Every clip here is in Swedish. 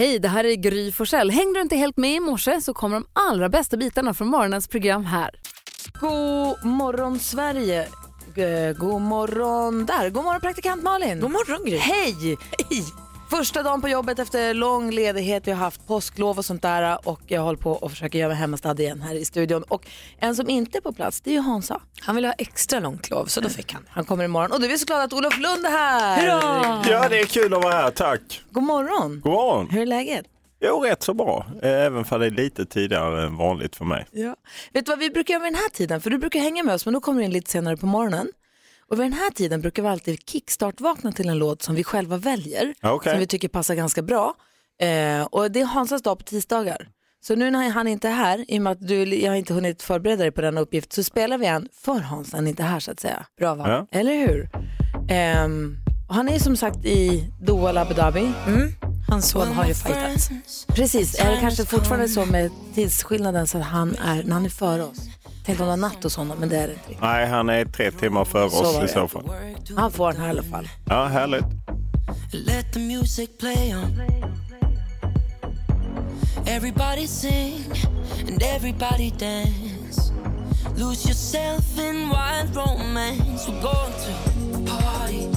Hej, det här är Gry Forssell. Hängde du inte helt med i morse så kommer de allra bästa bitarna från morgonens program här. God morgon Sverige. God morgon där. God morgon praktikant Malin. God morgon Gry. Hej! Hej! Första dagen på jobbet efter lång ledighet. Vi har haft påsklov och sånt där och jag håller på och försöker göra mig hemmastad igen här i studion. Och en som inte är på plats det är ju Hansa. Han ville ha extra långt lov så då fick han. Han kommer imorgon och du är så glad att Olof Lund är här. Ja, det är kul att vara här, tack. God morgon. God morgon. Hur är läget? Jo, rätt så bra. Även för det är lite tidigare än vanligt för mig. Ja. Vet du vad vi brukar göra vid den här tiden? För du brukar hänga med oss men då kommer du in lite senare på morgonen. Och vid den här tiden brukar vi alltid kickstart-vakna till en låt som vi själva väljer. Okej. Som vi tycker passar ganska bra. Eh, och det är Hansas dag på tisdagar. Så nu när han inte är här, i och med att du, jag har inte hunnit förbereda dig på den uppgift, så spelar vi en för Hans, han är inte här så att säga. Bra va? Ja. Eller hur? Ehm, och han är som sagt i Doha Abu Dhabi. Hans son har ju fightats. Precis, är det kanske fortfarande så med tidsskillnaden så att han är, när han är före oss. Tänkte om det var natt hos honom, men det är det inte. Nej, han är tre timmar före Så oss i så fall. Han får den här i alla fall. Ja, härligt. Let the music play on. Everybody sing and everybody dance. Lose yourself in wild romance. We're going to party,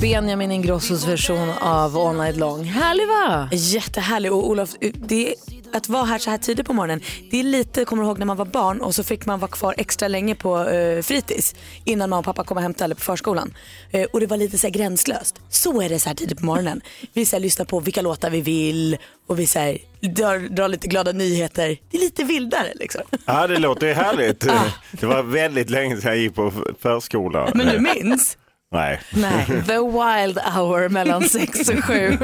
Benjamin Ingrossos version av All Night Long. Härlig va? Jättehärlig och Olof, det är, att vara här så här tidigt på morgonen, det är lite, kommer du ihåg när man var barn och så fick man vara kvar extra länge på eh, fritids innan mamma och pappa kom och hämtade eller på förskolan. Eh, och det var lite så här gränslöst. Så är det så här tidigt på morgonen. Vi så här, lyssnar på vilka låtar vi vill och vi så här, drar, drar lite glada nyheter. Det är lite vildare liksom. Ja, det låter ju härligt. Det var väldigt länge sedan jag gick på förskola. Men du minns? Nej. Nej, the wild hour mellan sex och sju.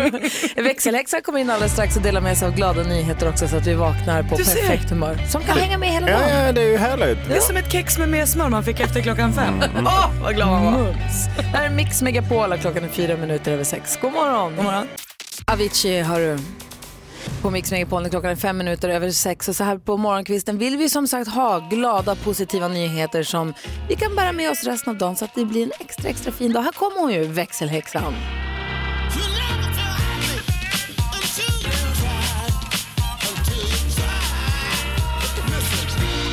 Växelhäxan kommer in alldeles strax och delar med sig av glada nyheter också så att vi vaknar på perfekt humör. Som kan hänga med hela dagen. ja, det är ju härligt. Det är som ett kex med mer smör man fick efter klockan fem. Åh, vad glad man var. Mums. Det här är Mix Megapol och klockan är fyra minuter över sex. God morgon. God morgon. Avicii har du på Mix Megapol klockan är fem minuter över sex. Och så här på morgonkvisten vill vi som sagt ha glada positiva nyheter som vi kan bära med oss resten av dagen så att det blir en extra extra fin dag. Här kommer hon ju, växelhäxan.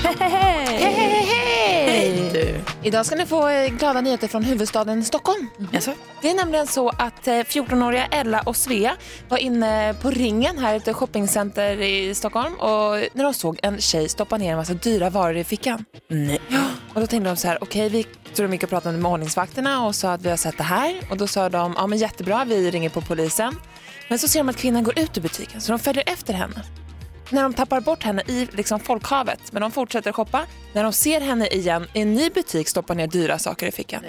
Hej, hej, hej! Idag ska ni få eh, glada nyheter från huvudstaden Stockholm. Jaså? Det är nämligen så att eh, 14-åriga Ella och Svea var inne på Ringen, här ett shoppingcenter i Stockholm och när de såg en tjej stoppa ner en massa dyra varor i fickan. Nej. Och då tänkte de så här, okej vi tror de gick och pratade med ordningsvakterna och sa att vi har sett det här och då sa de, ja men jättebra, vi ringer på polisen. Men så ser de att kvinnan går ut ur butiken så de följer efter henne. När de tappar bort henne i liksom folkhavet, men de fortsätter shoppa. När de ser henne igen i en ny butik stoppa ner dyra saker i fickan.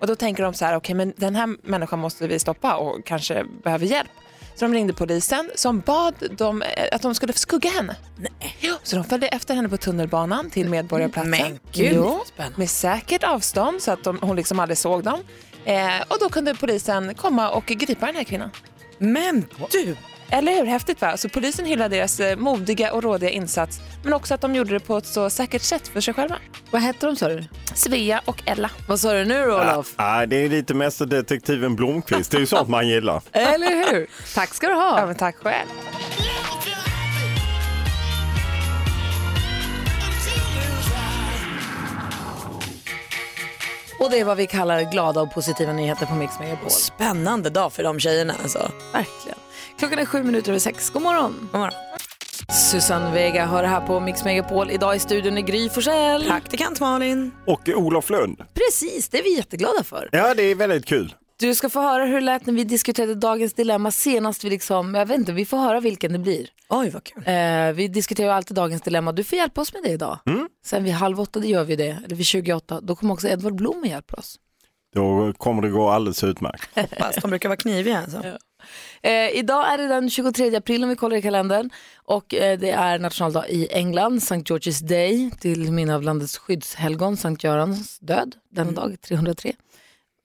Och då tänker de så här, okej men den här människan måste vi stoppa och kanske behöver hjälp. Så de ringde polisen som bad dem eh, att de skulle skugga henne. Nej. Så de följde efter henne på tunnelbanan till Medborgarplatsen. Men gud, Jo, med säkert avstånd så att de, hon liksom aldrig såg dem. Eh, och då kunde polisen komma och gripa den här kvinnan. Men du, Eller hur? Häftigt va? Så polisen hyllar deras eh, modiga och rådiga insats men också att de gjorde det på ett så säkert sätt för sig själva. Vad hette de sa du? Svea och Ella. Vad sa du nu Olof? Ja, det är lite mästerdetektiven Blomqvist. Det är ju sånt man gillar. Eller hur? Tack ska du Ja, ha. men tack själv. Och det är vad vi kallar glada och positiva nyheter på Mix Megapol. spännande dag för de tjejerna alltså. Verkligen. Klockan är sju minuter över sex. God morgon. God morgon. Susanne Vega hör det här på Mix Megapol. Idag i studion är Gry Forssell. Praktikant Malin. Och Olof Lund. Precis, det är vi jätteglada för. Ja, det är väldigt kul. Du ska få höra hur det lät när vi diskuterade dagens dilemma senast. Vi liksom, jag vet inte, vi får höra vilken det blir. Oj vad kul. Eh, vi diskuterar ju alltid dagens dilemma. Du får hjälpa oss med det idag. Sen vid halv åtta, det gör vi det. Eller vid 28, då kommer också Edvard Blom och hjälper oss. Då kommer det gå alldeles utmärkt. Hoppas, de brukar vara kniviga alltså. Eh, idag är det den 23 april om vi kollar i kalendern och eh, det är nationaldag i England, St. George's Day till minne av landets skyddshelgon, Sankt Görans död denna dag, 303.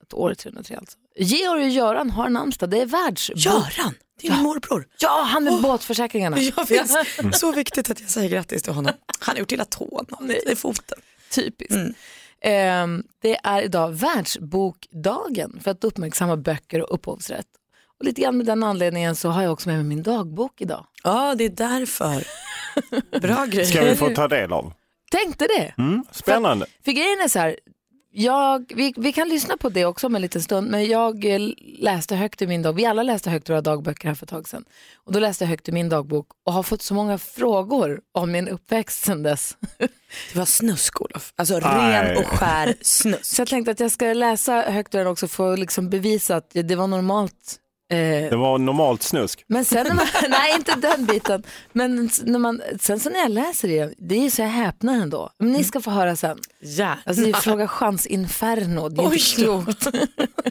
Ett år 303 alltså. Georg och Göran har namnsdag, det är världsbok. Göran, är min morbror. Ja, han med båtförsäkringarna. Jag finns. Så viktigt att jag säger grattis till honom. Han har gjort illa tån i foten. Typiskt. Ehm, det är idag världsbokdagen för att uppmärksamma böcker och upphovsrätt. Och lite grann med den anledningen så har jag också med mig min dagbok idag. Ja, det är därför. Bra grej. Ska vi få ta del av? Tänkte det. Mm, spännande. För grejen är så här, jag, vi, vi kan lyssna på det också om en liten stund, men jag eh, läste högt i min dagbok, vi alla läste högt ur våra dagböcker här för ett tag sedan. Och då läste jag högt i min dagbok och har fått så många frågor om min uppväxt sedan dess. Det var snusk Olof. Alltså Nej. ren och skär snusk. Så jag tänkte att jag ska läsa högt ur den också för att liksom bevisa att det var normalt. Eh, Det var normalt snusk. men sen när man, nej inte den biten, men när man, sen så när jag läser det, det är så jag häpnar ändå. Men ni ska få höra sen. Ja. Alltså det är Fråga chans-inferno, det är inte klokt.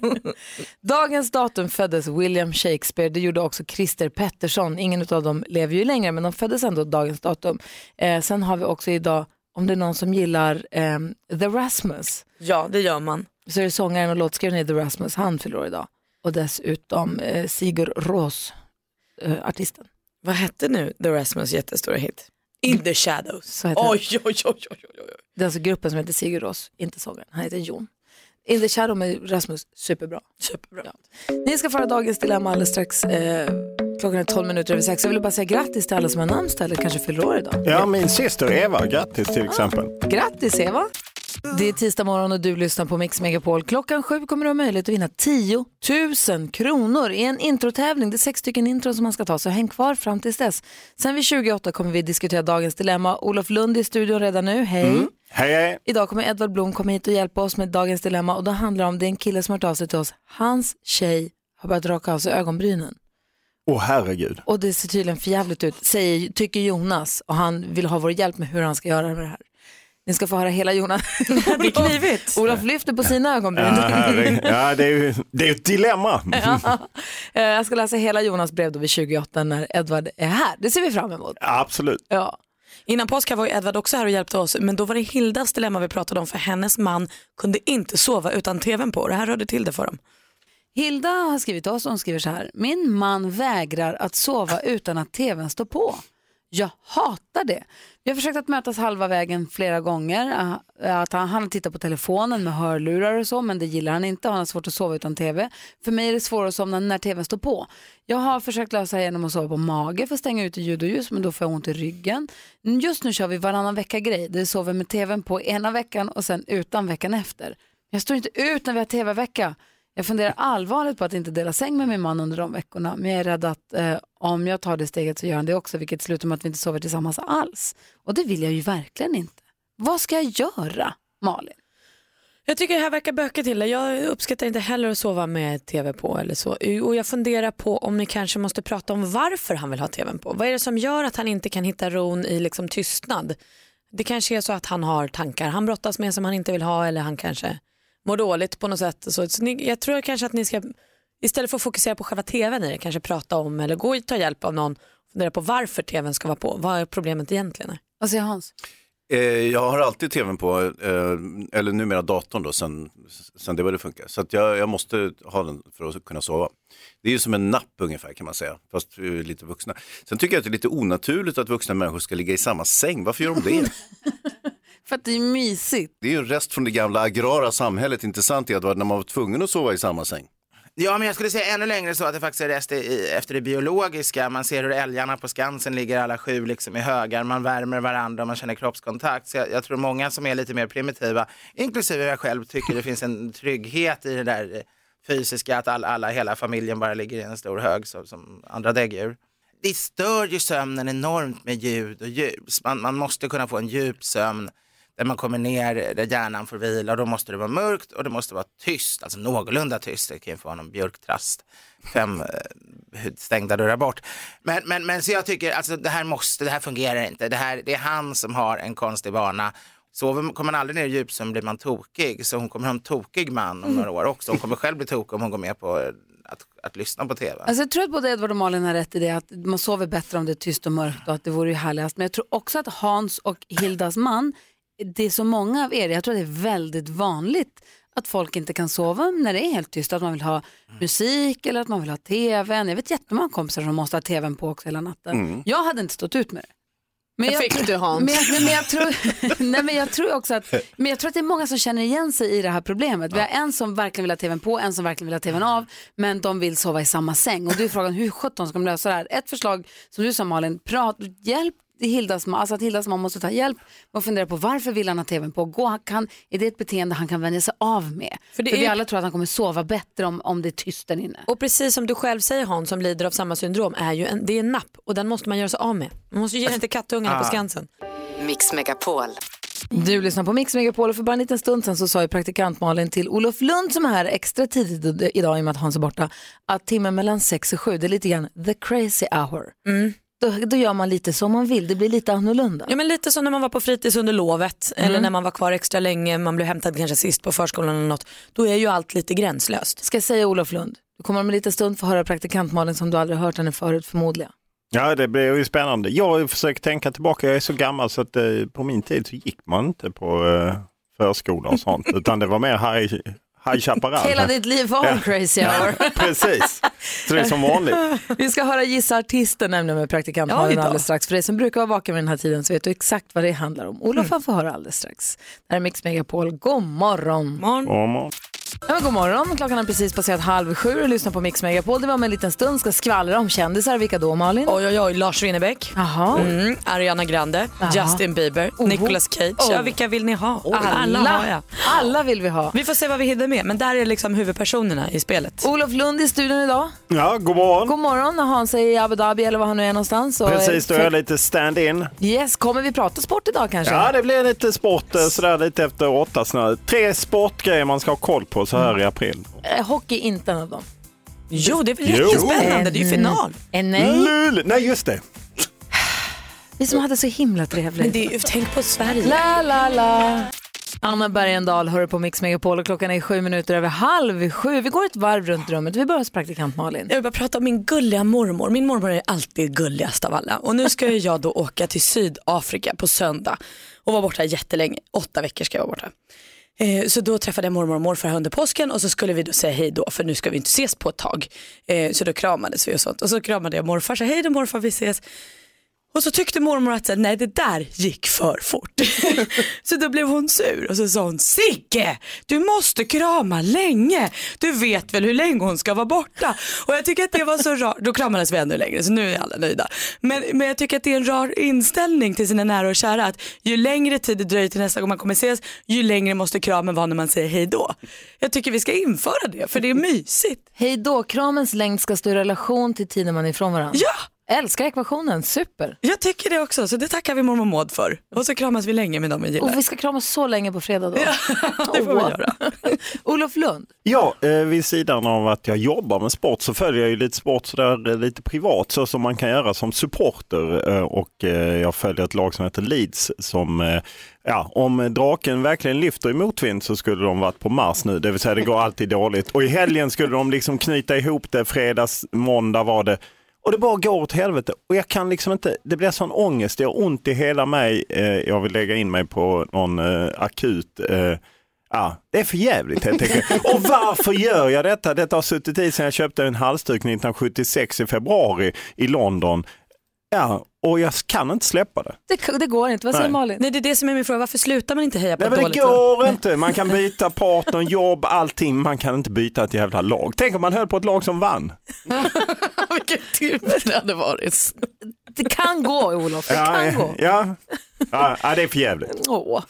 Dagens datum föddes William Shakespeare, det gjorde också Christer Pettersson. Ingen av dem lever ju längre men de föddes ändå dagens datum. Eh, sen har vi också idag, om det är någon som gillar eh, The Rasmus, ja, det gör man. så är det sångaren och låtskrivaren i The Rasmus, han fyller idag. Och dessutom eh, Sigur Ros, eh, artisten. Vad hette nu The Rasmus jättestora hit? In the shadows. Så heter Oj, oj, oj, oj, oj. Det är alltså gruppen som heter Sigur Ros, inte sångaren, han heter Jon. In the Shadow med Rasmus, superbra. Superbra. Ni ska föra dagens dilemma alldeles strax. Eh, klockan är 12 minuter över sex. Jag vill bara säga grattis till alla som har namnsdag eller kanske fyller år idag. Ja, min syster Eva, grattis till exempel. Grattis Eva! Det är tisdag morgon och du lyssnar på Mix Megapol. Klockan sju kommer du ha möjlighet att vinna 10 000 kronor i en introtävling. Det är sex stycken intron som man ska ta, så häng kvar fram tills dess. Sen vid 28 kommer vi diskutera dagens dilemma. Olof Lund är i studion redan nu. Hej! Hej, hej. Idag kommer Edvard Blom komma hit och hjälpa oss med dagens dilemma och då handlar det om det är en kille som har hört av sig till oss. Hans tjej har börjat raka av sig ögonbrynen. Åh herregud. Och det ser tydligen för jävligt ut, säger, tycker Jonas. Och han vill ha vår hjälp med hur han ska göra med det här. Ni ska få höra hela Jonas. Det är knivigt. Olof lyfter på sina ögonbryn. Ja, ja, det är ju det är ett dilemma. Eh, Jag ska läsa hela Jonas brev då vid 28 när Edvard är här. Det ser vi fram emot. Absolut. Ja. Innan påsk var ju Edvard också här och hjälpte oss men då var det Hildas dilemma vi pratade om för hennes man kunde inte sova utan tvn på det här rörde till det för dem. Hilda har skrivit till oss och hon skriver så här. Min man vägrar att sova utan att tvn står på. Jag hatar det. Vi har försökt att mötas halva vägen flera gånger. Ah, att han, han tittar på telefonen med hörlurar och så, men det gillar han inte. Han har svårt att sova utan tv. För mig är det svårare att somna när tvn står på. Jag har försökt lösa det genom att sova på mage för att stänga ute ljud och ljus, men då får jag ont i ryggen. Just nu kör vi varannan vecka-grej. Det sover med tvn på ena veckan och sen utan veckan efter. Jag står inte ut när vi har tv-vecka. Jag funderar allvarligt på att inte dela säng med min man under de veckorna, men jag är rädd att eh, om jag tar det steget så gör han det också, vilket slutar med att vi inte sover tillsammans alls. Och det vill jag ju verkligen inte. Vad ska jag göra, Malin? Jag tycker det här verkar bökigt till det. Jag uppskattar inte heller att sova med tv på eller så. Och jag funderar på om ni kanske måste prata om varför han vill ha tvn på. Vad är det som gör att han inte kan hitta ron i liksom tystnad? Det kanske är så att han har tankar han brottas med som han inte vill ha eller han kanske mår dåligt på något sätt. Så, så ni, jag tror kanske att ni ska istället för att fokusera på själva tvn i det kanske prata om eller gå och ta hjälp av någon och fundera på varför tvn ska vara på. Vad är problemet egentligen? Vad säger Hans? Eh, jag har alltid tvn på, eh, eller numera datorn då, sen, sen det började funka. Så att jag, jag måste ha den för att kunna sova. Det är ju som en napp ungefär kan man säga, fast vi är lite vuxna. Sen tycker jag att det är lite onaturligt att vuxna människor ska ligga i samma säng. Varför gör de det? För att det är mysigt. Det är ju en rest från det gamla agrara samhället, intressant att när man var tvungen att sova i samma säng. Ja, men jag skulle säga ännu längre så att det faktiskt är rest i, efter det biologiska. Man ser hur älgarna på Skansen ligger alla sju liksom i högar. Man värmer varandra och man känner kroppskontakt. Så jag, jag tror många som är lite mer primitiva, inklusive jag själv, tycker det finns en trygghet i det där fysiska, att alla, alla hela familjen bara ligger i en stor hög så, som andra däggdjur. Det stör ju sömnen enormt med ljud och ljus. Man, man måste kunna få en djup sömn där man kommer ner, där hjärnan får vila och då måste det vara mörkt och det måste vara tyst, alltså någorlunda tyst. Det kan ju få vara någon björktrast fem eh, stängda dörrar bort. Men, men, men så jag tycker, alltså det här måste, det här fungerar inte. Det, här, det är han som har en konstig vana Sover, kommer man aldrig ner i djupsömn blir man tokig. Så hon kommer ha en tokig man om några år också. Hon kommer själv bli tokig om hon går med på eh, att, att lyssna på tv. Alltså jag tror att både Edvard och Malin har rätt i det att man sover bättre om det är tyst och mörkt och att det vore ju härligast. Men jag tror också att Hans och Hildas man, det är så många av er, jag tror att det är väldigt vanligt att folk inte kan sova när det är helt tyst, att man vill ha musik eller att man vill ha tvn. Jag vet jättemånga kompisar som måste ha tvn på också hela natten. Jag hade inte stått ut med det. Men Det fick du, Hans. Men jag, men jag, tror, nej, men jag tror också att, men jag tror att det är många som känner igen sig i det här problemet. Vi har en som verkligen vill ha tvn på, en som verkligen vill ha tvn av, men de vill sova i samma säng. Och då är frågan hur sjutton ska de lösa det här? Ett förslag som du sa Malin, prat, hjälp Hildas, alltså att Hildas man måste ta hjälp och fundera på varför vill han ha tvn på? Gå, han kan, är det ett beteende han kan vänja sig av med? För, det vi är- alla tror att han kommer sova bättre om, om det är tyst där inne. Och precis som du själv säger Hans som lider av samma syndrom, är ju en, det är en napp och den måste man göra sig av med. Man måste ge den till kattungarna på Skansen. Mix Megapol. Du lyssnar på Mix Megapol och för bara en liten stund sen så sa ju praktikant Malin till Olof Lund som är här extra tidigt idag i och med att Hans är borta att timmen mellan 6 och 7 det är lite grann the crazy hour. Då, då gör man lite som man vill, det blir lite annorlunda. Ja men lite som när man var på fritids under lovet eller när man var kvar extra länge, man blev hämtad kanske sist på förskolan eller något. Då är ju allt lite gränslöst. Ska jag säga Olof Lund, du kommer om en liten stund få höra praktikant Malin som du aldrig hört henne förut förmodligen. Ja, det blir ju spännande. Jag försöker tänka tillbaka, jag är så gammal så att eh, på min tid så gick man inte på eh, förskola och sånt, utan det var mer High, high Chaparral. Hela ditt liv var en crazy hour. Precis, så det är som vanligt. Vi ska höra Gissa artisten nämligen med praktikant Oj Malin alldeles strax. För dig som brukar vara vaken vid den här tiden så vet du exakt vad det handlar om. Olof han får höra alldeles strax. Det här är Mix Megapol, god morgon. Morgon. Om man- Ja, men god morgon, klockan har precis passerat halv sju och lyssnar på Mix Megapol. Det var om en liten stund ska skvallra om kändisar. Vilka då Malin? Oj oj oj, Lars Winnerbäck, Jaha. mm, Ariana Grande, Jaha. Justin Bieber, Oh. Nicolas Cage. Oh. Ja, vilka vill ni ha? Alla har jag. alla vill vi ha. Vi får se vad vi hinner med, men där är liksom huvudpersonerna i spelet. Olof Lund i studion idag. Ja, god morgon. God morgon när Hans är i Abu Dhabi eller var han nu är någonstans. Och, Precis, då eh, är jag lite stand-in. Yes, kommer vi prata sport idag kanske? Ja, det blir lite sport eh, sådär lite efter åtta. Sådär. Tre sportgrejer man ska ha koll på så här i april. Eh, Hockey inte en av dem. Jo, det är väl jättespännande, det är ju final. Eh, nej, Lul! Nej, just det. vi som hade så himla trevligt. Men det är ju, tänk på Sverige. La, la, la. Anna Bergendahl hör på Mix Megapol och klockan är sju minuter över halv sju. Vi går ett varv runt rummet. Vi börjar hos praktikant Malin. Jag vill bara prata om min gulliga mormor. Min mormor är alltid gulligast av alla. Och nu ska ju jag då åka till Sydafrika på söndag och vara borta jättelänge. Åtta veckor ska jag vara borta. Eh, så då träffade jag mormor och morfar under påsken och så skulle vi då säga hej då för nu ska vi inte ses på ett tag. Eh, så då kramades vi och sånt och så kramade jag morfar, och sa hej då morfar vi ses. Och så tyckte mormor att här, nej det där gick för fort. så då blev hon sur och så sa hon Sigge, du måste krama länge. Du vet väl hur länge hon ska vara borta. Och jag tycker att det var så rart. Då kramades vi ännu längre så nu är alla nöjda. Men, men jag tycker att det är en rar inställning till sina nära och kära att ju längre tid det dröjer till nästa gång man kommer ses, ju längre måste kramen vara när man säger hej då. Jag tycker vi ska införa det för det är mysigt. Hej då, kramens längd ska stå i relation till tiden man är ifrån varandra. Ja! Älskar ekvationen, super. Jag tycker det också, så det tackar vi mormor Maud för. Och så kramas vi länge med dem vi gillar. Och vi ska kramas så länge på fredag då. det får vi göra. Olof Lund, Ja, eh, vid sidan av att jag jobbar med sport så följer jag ju lite sport sådär eh, lite privat så som man kan göra som supporter eh, och eh, jag följer ett lag som heter Leeds som Ja, om draken verkligen lyfter i motvind så skulle de varit på Mars nu, det vill säga det går alltid dåligt. Och i helgen skulle de liksom knyta ihop det, fredags, måndag var det. Och det bara går åt helvete. Och jag kan liksom inte, det blir sån ångest, det gör ont i hela mig. Eh, jag vill lägga in mig på någon eh, akut eh, Ja, det är för jävligt helt enkelt. Och varför gör jag detta? Detta har suttit i sedan jag köpte en halsduk 1976 i februari i London. Ja, och jag kan inte släppa det. det, det går inte. Vad säger Nej. Malin? Nej det är det som är min fråga, varför slutar man inte heja på Nej, ett men det dåligt lag? går inte. Man kan byta partner, jobb, allting. Man kan inte byta ett jävla lag. Tänk om man höll på ett lag som vann. Vilken tur det hade varit. Det kan gå Olof, det Ja, kan gå. ja. Ja, ja, det är för jävligt. Åh.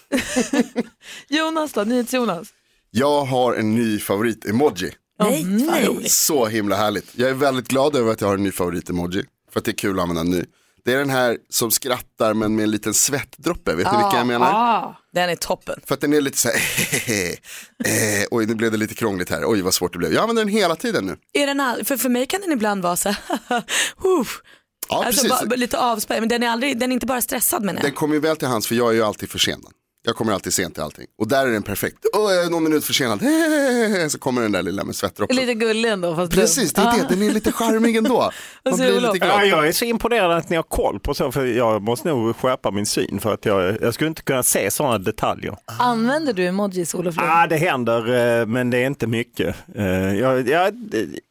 Jonas då, NyhetsJonas. Jag har en ny favorit-emoji. Nej, nej. Så himla härligt. Jag är väldigt glad över att jag har en ny favorit-emoji. För att det är kul att använda ny. Det är den här som skrattar men med en liten svettdroppe. Vet ni vilka jag menar? Ah, den är toppen. För att den är lite så här, eh, oj nu blev det lite krångligt här, oj vad svårt det blev. Jag använder den hela tiden nu. Är den all... för, för mig kan den ibland vara så här. Ja alltså, precis. bara, lite avspärrad, men den är, aldrig, den är inte bara stressad menar jag. Den kommer ju väl till hands för jag är ju alltid för sen. Jag kommer alltid sent till allting. Och där är den perfekt. Åh, jag är någon minut försenad. Så kommer den där lilla med svettdroppen. Lite gullig ändå. Fast Precis, det är det. Den är lite charmig ändå. Man blir lite glad. Ja, jag är så imponerad att ni har koll på så, för jag måste nog skärpa min syn för att jag, jag skulle inte kunna se sådana detaljer. Använder du emojis, Olof Lund? Ah, det händer, eh, men det är inte mycket. Eh, Jag, jag,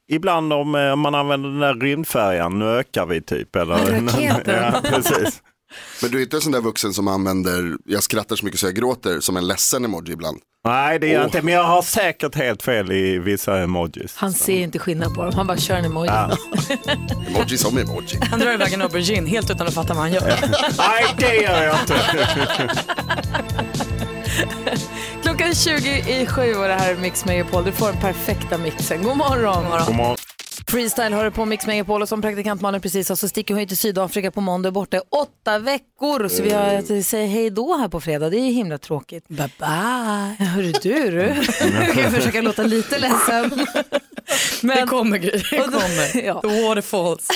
ibland om eh, man använder den där rymdfärjan, nu ökar vi typ. Eller, Raketen. ja, precis. Men du är inte en sån där vuxen som använder, jag skrattar så mycket så jag gråter, som en ledsen emoji ibland. Nej, det gör jag inte, men jag har säkert helt fel i vissa emojis. Han ser inte skillnad på dem, han bara kör en emoji. Ja. Emoji som emoji. Han drar iväg en aubergine helt utan att fatta vad han gör. Nej, det gör jag inte. Klockan är 20 i sju och det här är Mix Megapol. Du får den perfekta mixen. God morgon. God morgon. Freestyle har du på Mix Megapol och som praktikant Malin precis sa så sticker hon till Sydafrika på måndag och borta i åtta veckor. Så vi har att säga hej då här på fredag. Det är ju himla tråkigt. Bye bye. Hörru du, du. Jag kan försöka låta lite ledsen. Men, Det kommer grejer. Det kommer. ja. The waterfalls.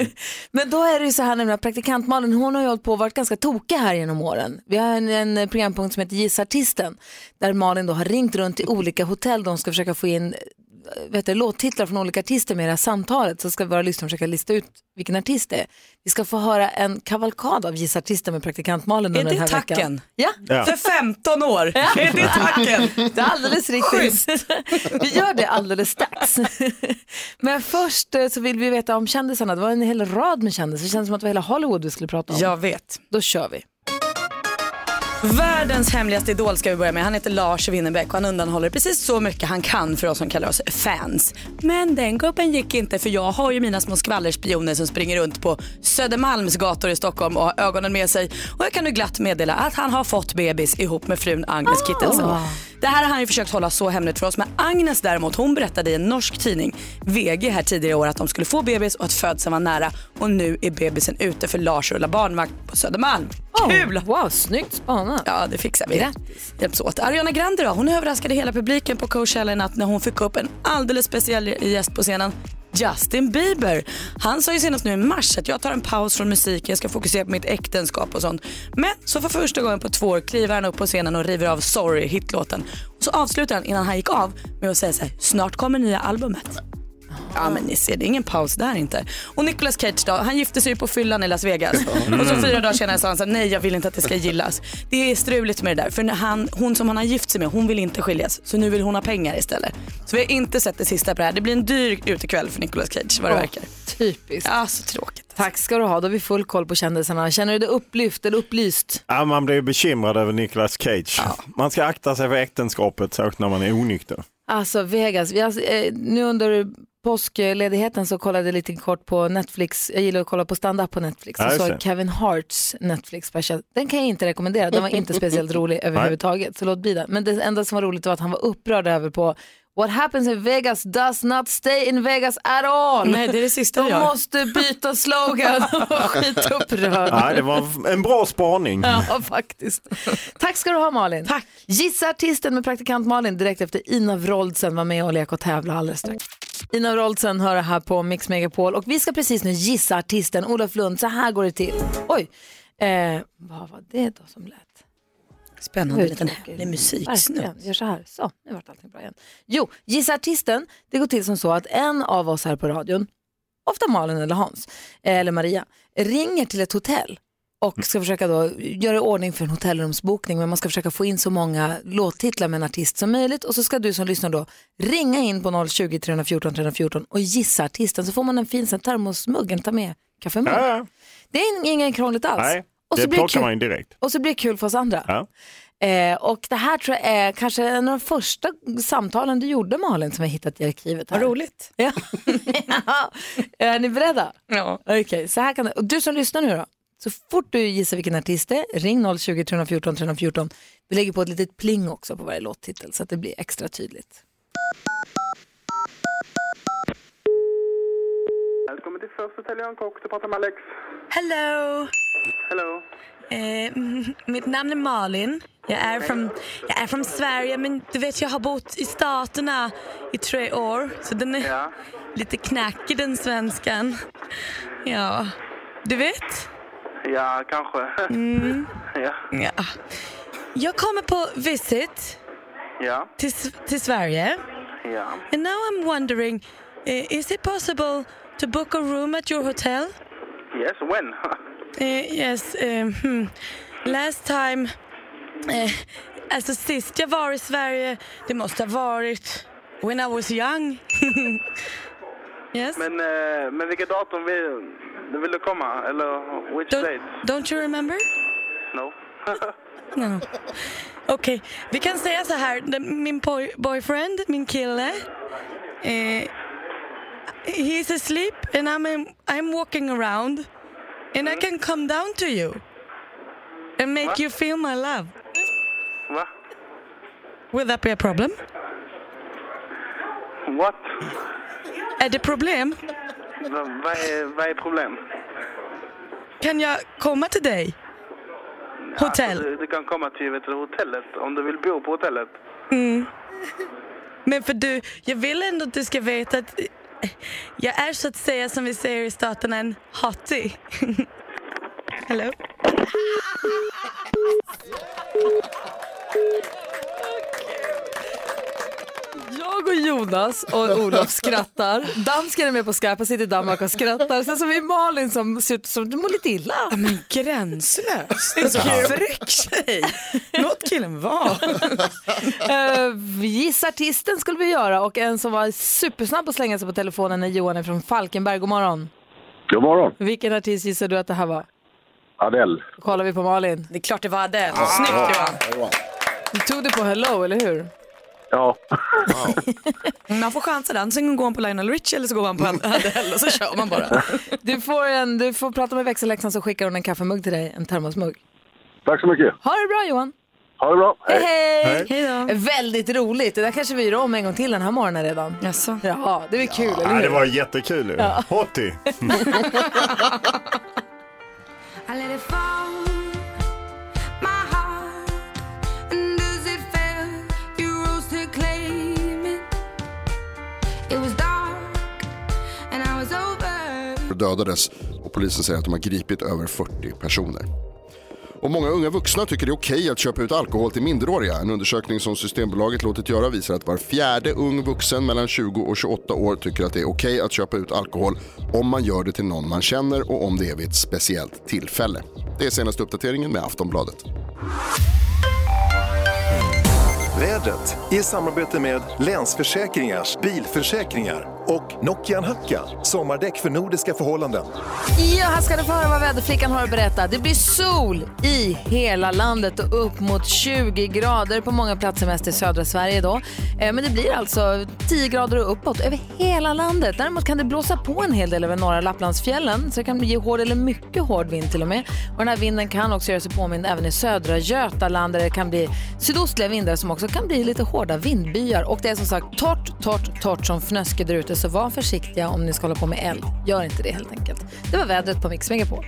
Men då är det ju så här nämligen praktikant Malin hon har ju hållit på och varit ganska tokig här genom åren. Vi har en, en programpunkt som heter Gissa artisten där Malin då har ringt runt till olika hotell. De ska försöka få in eh, vet du, låttitlar från olika artister med i det här samtalet så ska våra lyssnare försöka lista ut vilken artist det är. Vi ska få höra en kavalkad av Gissa artisten med praktikant Malin under den det här veckan. tacken? Ja, Ja. För 15 år. Är det tacken? det är alldeles riktigt. Vi gör det alldeles strax. Men först eh, så vill vi veta om kändisarna. Det var en hel rad med kändisar. Det känns som att det var hela Hollywood vi skulle prata om. Jag vet. Då kör vi. Världens hemligaste idol ska vi börja med. Han heter Lars Winnerbäck och han undanhåller precis så mycket han kan för oss som kallar oss fans. Men den gubben gick inte för jag har ju mina små skvallerspioner som springer runt på Södermalms gator i Stockholm och har ögonen med sig. Och jag kan nu glatt meddela att han har fått bebis ihop med frun Agnes Kittelsen. Det här har han ju försökt hålla så hemligt för oss men Agnes däremot hon berättade i en norsk tidning, VG här tidigare i år att de skulle få bebis och att födseln var nära och nu är bebisen ute för Lars rullar barnvakt på Södermalm. Kul! Wow, snyggt spanat. Ja, det fixar vi. Grattis. Hjälps åt. Ariana Grande då, hon överraskade hela publiken på Coachella i natt när hon fick upp en alldeles speciell gäst på scenen. Justin Bieber. Han sa ju senast nu i mars att jag tar en paus från musiken, jag ska fokusera på mitt äktenskap och sånt. Men så för första gången på två år kliver han upp på scenen och river av Sorry, hitlåten. Och så avslutar han innan han gick av med att säga så här, snart kommer nya albumet. Ja men ni ser, det är ingen paus där inte. Och Nicolas Cage då, han gifte sig ju på fyllan i Las Vegas. Och så fyra dagar senare sa han så här, nej jag vill inte att det ska gillas. Det är struligt med det där, för när han, hon som han har gift sig med, hon vill inte skiljas. Så nu vill hon ha pengar istället. Så vi har inte sett det sista på det här. Det blir en dyr utekväll för Nicolas Cage vad det Åh, verkar. Typiskt. Ja, så tråkigt. Tack ska du ha, då har vi full koll på kändisarna. Känner du dig upplyft eller upplyst? Ja, man blir bekymrad över Nicolas Cage. Man ska akta sig för äktenskapet, särskilt när man är onykter. Alltså Vegas, vi har, eh, nu under påskledigheten så kollade jag lite kort på Netflix. Jag gillar att kolla på stand-up på Netflix. Ja, Jag såg. Kevin Harts Netflix special. Den kan jag inte rekommendera, den var inte speciellt rolig överhuvudtaget. Så låt bli det. Men det enda som var roligt var att han var upprörd över på What happens in Vegas does not stay in Vegas at all. Nej, det är det sista De jag måste byta slogan. Skitupprörd. Ja, det var en bra spaning. Ja, faktiskt. Tack ska du ha Malin. Tack. Gissa artisten med praktikant Malin direkt efter Ina Wroldsen var med och leka och tävla alldeles strax. Ina Wroldsen hör här på Mix Megapol och vi ska precis nu gissa artisten Olof Lund. Så här går det till. Oj, eh, vad var det då som lät? Spännande liten härlig musiksnutt. Gör så här. Så, nu vart allting bra igen. Jo, gissa artisten. Det går till som så att en av oss här på radion, ofta Malin eller Hans, eh, eller Maria, ringer till ett hotell och ska försöka då göra i ordning för en hotellrumsbokning men man ska försöka få in så många låttitlar med en artist som möjligt och så ska du som lyssnar då ringa in på 020 314 314 och gissa artisten så får man en fin sån termosmugg, en ta med kaffemugg. Ja, ja. Det är inget krångligt alls. Nej, och, så det plockar man ju direkt. och så blir det kul för oss andra. Ja. Eh, och det här tror jag är kanske en av de första samtalen du gjorde Malin som jag hittat i arkivet. Här. Vad roligt. Ja. Ja. är ni beredda? Ja. Okej, så här kan det. Och du som lyssnar nu då. Så fort du gissar vilken artist det är, ring 020 314 314. Vi lägger på ett litet pling också på varje låttitel så att det blir extra tydligt. Välkommen till Först Hotell Jan Kock, du pratar med Alex. Hello! Hello. Eh, mitt namn är Malin. Jag är, från, jag är från Sverige men du vet jag har bott i Staterna i tre år så den är Ja. lite knackig den svenskan. Ja, du vet? Ja, kanske. Mm. ja. Ja. jag kommer på visit Ja, till, till Sverige. ja. And now I'm wondering, uh, is it possible to book a room at your hotel? Yes, when? Uh, yes, um, hmm. last time, uh, alltså sist jag var i Sverige, det måste ha varit when I was young. yes? Men, eh, men vilket datum vill, du komma? Eller which Don't, date? don't you remember? No. No. Okej, vi kan säga så här. Min boy, boyfriend, min kille, eh, he's asleep and I'm, I'm walking around and I can come down to you and make you feel my love. Va? Will that be a problem? What? Är det problem? Va- Vad är, vad är problem? Kan jag komma till dig? Hotell? Alltså, du, du kan komma till vet du, hotellet om du vill bo på hotellet. Mm. Men för du, jag vill ändå att du ska veta att jag är så att säga som vi säger i staterna en hottie. Hello? Jag och Jonas och Olof skrattar. Dansken är med på Skype och sitter i Danmark och skrattar. Sen så har vi Malin som ser ut som du mår lite illa. Men gränslös. En så fräck tjej. Låt killen vara. Uh, Gissa artisten skulle vi göra och en som var supersnabb att slänga sig på telefonen är Johan från Falkenberg. God morgon. God morgon. Vilken artist gissar du att det här var? Adele. Då kollar vi på Malin. Det är klart det var Adele. Snyggt Johan. Du tog det på Hello, eller hur? Ja. Man får chansa den. Sen går man på Lionel Richie eller så går man på Adele och så kör man bara. Du får, en, du får prata med växelläxan så skickar hon en kaffemugg till dig, en termosmugg. Tack så mycket. Ha det bra Johan. Ha det bra. Hej hej! Hej då. Väldigt roligt, det där kanske vi gör om en gång till den här morgonen redan. Jaså? Ja, det är kul, eller Ja, hur? det var jättekul. Ja. Hottie. dödades och polisen säger att de har gripit över 40 personer. Och många unga vuxna tycker det är okej att köpa ut alkohol till minderåriga. En undersökning som Systembolaget låtit göra visar att var fjärde ung vuxen mellan 20 och 28 år tycker att det är okej att köpa ut alkohol om man gör det till någon man känner och om det är vid ett speciellt tillfälle. Det är senaste uppdateringen med Aftonbladet. Vädret i samarbete med Länsförsäkringars bilförsäkringar och Nokian Hakka, sommardäck för nordiska förhållanden. Ja, här ska du få höra vad väderflickan har att berätta. Det blir sol i hela landet och upp mot 20 grader på många platser, mest i södra Sverige då. Eh, men det blir alltså 10 grader och uppåt över hela landet. Däremot kan det blåsa på en hel del över norra Lapplandsfjällen, så det kan bli hård eller mycket hård vind till och med. Och den här vinden kan också göra sig påmind även i södra Götaland där det kan bli sydostliga vindar som också kan bli lite hårda vindbyar. Och det är som sagt torrt, torrt, torrt som fnöske där ute, så var försiktiga om ni ska hålla på med eld. Gör inte det helt enkelt. Det var vädret på Mix Megapol.